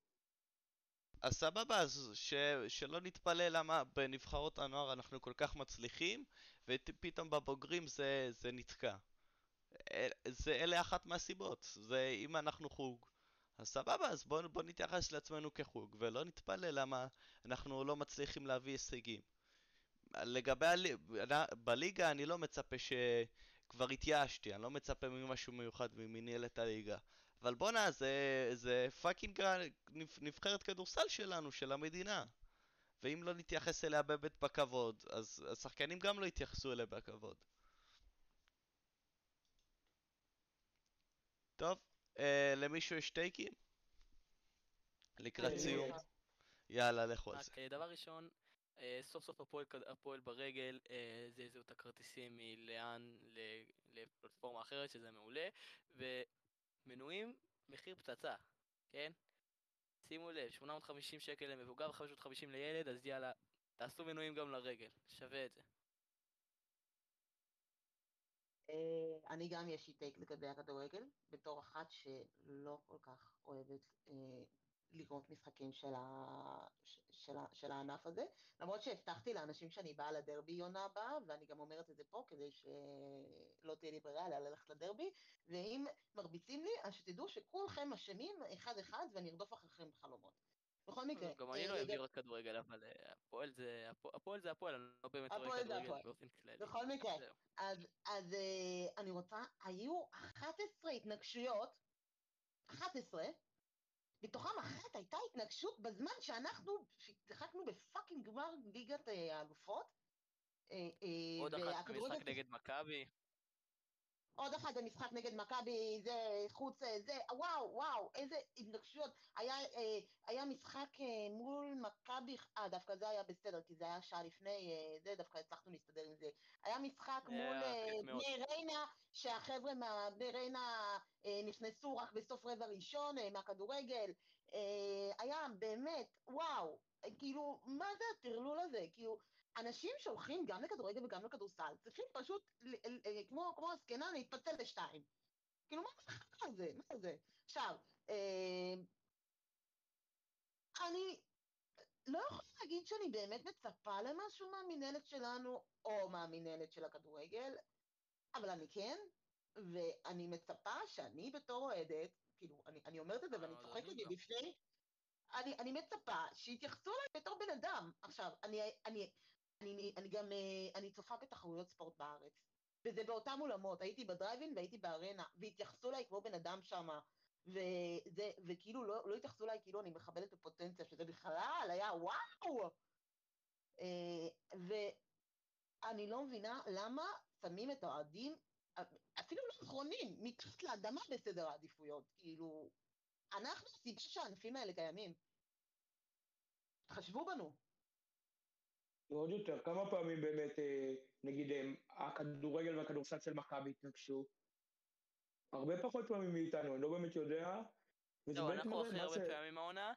אז סבבה, אז ש... שלא נתפלא למה בנבחרות הנוער אנחנו כל כך מצליחים, ופתאום בבוגרים זה, זה נתקע. זה, אלה אחת מהסיבות. זה אם אנחנו חוג, אז סבבה, אז בואו בוא נתייחס לעצמנו כחוג, ולא נתפלא למה אנחנו לא מצליחים להביא הישגים. לגבי. בליגה אני לא מצפה ש... כבר התייאשתי, אני לא מצפה ממשהו מיוחד ממנהלת הליגה. אבל בואנה, זה, זה פאקינג נבח- נבחרת כדורסל שלנו, של המדינה. ואם לא נתייחס אליה באמת בכבוד, אז השחקנים גם לא יתייחסו אליה בכבוד. טוב, אה, למישהו יש טייקים? לקראת אה, סיום. יאללה, לכו על זה. אה, דבר ראשון, אה, סוף סוף הפועל, הפועל ברגל אה, זעזעו את הכרטיסים מלאן ל- לפלטפורמה אחרת, שזה מעולה, ומנויים, מחיר פצצה, כן? שימו לב, 850 שקל למבוגר ו-550 לילד, אז יאללה, תעשו מנויים גם לרגל, שווה את זה. אה, אני גם יש לי טייק לגבי הכדורגל, בתור אחת שלא כל כך אוהבת אה, לראות משחקים של, ה... של, ה... של הענף הזה, למרות שהבטחתי לאנשים שאני באה לדרבי עונה הבאה, ואני גם אומרת את זה פה כדי שלא תהיה לי ברירה אלא ללכת לדרבי, ואם מרביצים לי, אז שתדעו שכולכם אשמים אחד-אחד ואני ארדוף אחריכם בחלומות. בכל מקרה, גם אה, אני לא אוהב לראות כדורגל, אבל אה, הפועל זה הפועל- זה הפועל, אני לא באמת רואה כדורגל. באופן כללי. בכל מקרה. אז, אה, אני רוצה, היו 11 התנגשויות, 11, מתוכם אחת הייתה התנגשות בזמן שאנחנו שיחקנו בפאקינג גמר ליגת אה, האלופות. אה, אה, עוד אחת במשחק נגד מכבי. עוד אחד במשחק נגד מכבי, זה חוץ, אה, זה, וואו, וואו, איזה התנגשויות. היה, אה, היה משחק אה, מול מכבי, אה, דווקא זה היה בסדר, כי זה היה שעה לפני, אה, זה דווקא הצלחנו להסתדר עם זה. היה משחק זה מול אה. בני ריינה, שהחבר'ה מבני ריינה אה, נכנסו רק בסוף רבע ראשון אה, מהכדורגל. אה, היה באמת, וואו, כאילו, מה זה הטרלול הזה? כאילו, אנשים שהולכים גם לכדורגל וגם לכדורסל, צריכים פשוט, אה, כמו, כמו הזקנה, להתפצל לשתיים. כאילו, מה זה? מה זה? עכשיו, אה, אני לא יכולה להגיד שאני באמת מצפה למשהו מהמינהלת שלנו, או מהמינהלת של הכדורגל, אבל אני כן, ואני מצפה שאני בתור אוהדת, כאילו, אני, אני אומרת את זה ואני אה, צוחקת לי. בפני, אני, אני מצפה שיתייחסו אליי בתור בן אדם. עכשיו, אני, אני, אני, אני גם, אה, אני צופה בתחרויות ספורט בארץ, וזה באותם אולמות, הייתי בדרייבין והייתי בארנה, והתייחסו אליי כמו בן אדם שמה, וכאילו לא, לא התייחסו אליי כאילו אני מכבדת את הפוטנציה, שזה בכלל היה וואו! אה, ואני לא מבינה למה שמים את האוהדים, אפילו לא אחרונים, מתחת לאדמה בסדר העדיפויות, כאילו, אנחנו הסיבה שהענפים האלה קיימים. תחשבו בנו. ועוד יותר, כמה פעמים באמת, אה, נגיד, אה, הכדורגל והכדורסל של מכבי התנגשו? הרבה פחות פעמים מאיתנו, אני לא באמת יודע. לא, אנחנו הכי מה הרבה. פעמים העונה,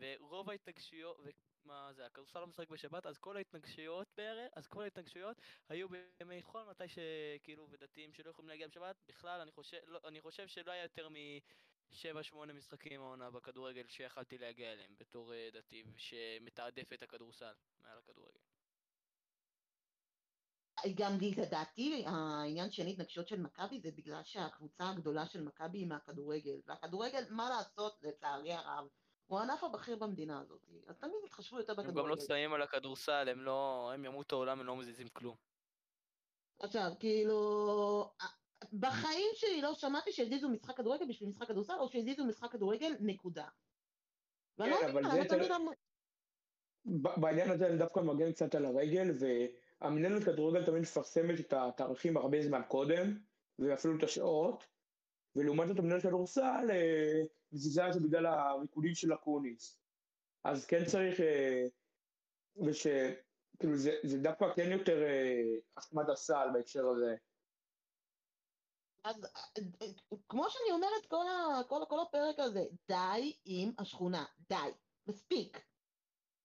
ורוב ההתנגשויות, ומה זה, הכדורסל לא משחק בשבת, אז כל ההתנגשויות בערך, אז כל ההתנגשויות היו בימי חול, מתי שכאילו, ודתיים שלא יכולים להגיע בשבת, בכלל, אני חושב, לא, אני חושב שלא היה יותר מ-7-8 משחקים העונה בכדורגל שיכלתי להגיע אליהם בתור אה, דתי, שמתעדף את הכדורסל מעל הכדורגל. גם לדעתי העניין של התנגשויות של מכבי זה בגלל שהקבוצה הגדולה של מכבי היא מהכדורגל, והכדורגל, מה לעשות, לצערי הרב, הוא הענף הבכיר במדינה הזאת, אז תמיד יתחשבו יותר הם גם לא בכדורגל. צבעים על הכדורסל, הם לא, הם ימותו העולם, הם לא מזיזים כלום. עכשיו, כאילו, בחיים שלי לא שמעתי שהזיזו משחק כדורגל בשביל משחק כדורסל, או שהזיזו משחק כדורגל, נקודה. ואני לא כן, אבל זה תמיד... בעניין הזה אני דווקא מגן קצת על הרגל, והמנהלת כדורגל תמיד מפרסמת את התאריכים הרבה זמן קודם, ואפילו את השעות, ולעומת זאת המנהלת כדורסל אה, מזיזה את זה בגלל הריקודים של אקוניס. אז כן צריך, אה, וש... כאילו זה, זה דווקא כן יותר אה, אשמת הסל בהקשר הזה. אז כמו שאני אומרת כל, ה, כל, כל הפרק הזה, די עם השכונה, די, מספיק.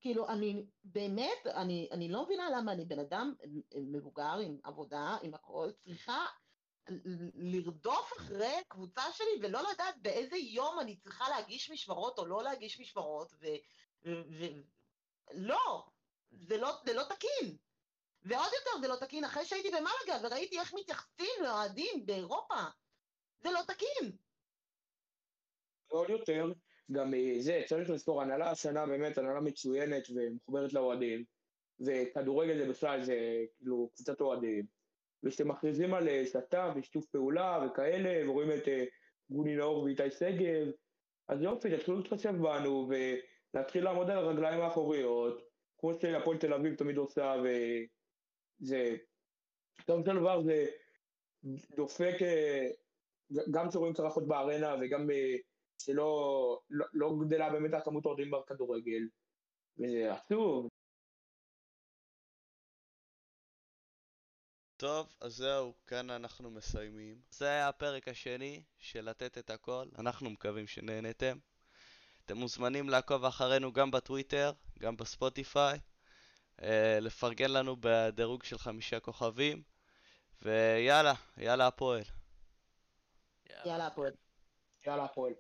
כאילו, אני באמת, אני, אני לא מבינה למה אני בן אדם מבוגר עם עבודה, עם הכל, צריכה לרדוף אחרי קבוצה שלי ולא לדעת באיזה יום אני צריכה להגיש משמרות או לא להגיש משמרות, ו... ו, ו לא, זה לא, זה לא תקין. ועוד יותר זה לא תקין אחרי שהייתי במלגה וראיתי איך מתייחסים לאוהדים באירופה. זה לא תקין. ועוד יותר, גם אה, זה, צריך לזכור, הנהלה השנה באמת הנהלה מצוינת ומחוברת לאוהדים, וכדורגל זה בכלל, זה כאילו קבוצת אוהדים. וכשאתם מכריזים על אה, שת"פ ושיתוף פעולה וכאלה, ורואים את אה, גוני נאור ואיתי שגב, אז יופי, תתחילו להתחשב בנו ולהתחיל לעמוד על הרגליים האחוריות, כמו שהפועל תל אביב תמיד עושה, וזה, בסופו של דבר זה דופק, אה, גם שרואים צרחות בארנה וגם אה, שלא לא, לא גדלה באמת הכמות האוהדים בכדורגל, וזה עצוב. טוב, אז זהו, כאן אנחנו מסיימים. זה היה הפרק השני של לתת את הכל, אנחנו מקווים שנהנתם. אתם מוזמנים לעקוב אחרינו גם בטוויטר, גם בספוטיפיי, לפרגן לנו בדירוג של חמישה כוכבים, ויאללה, יאללה הפועל. יאללה, הפועל. יאללה הפועל.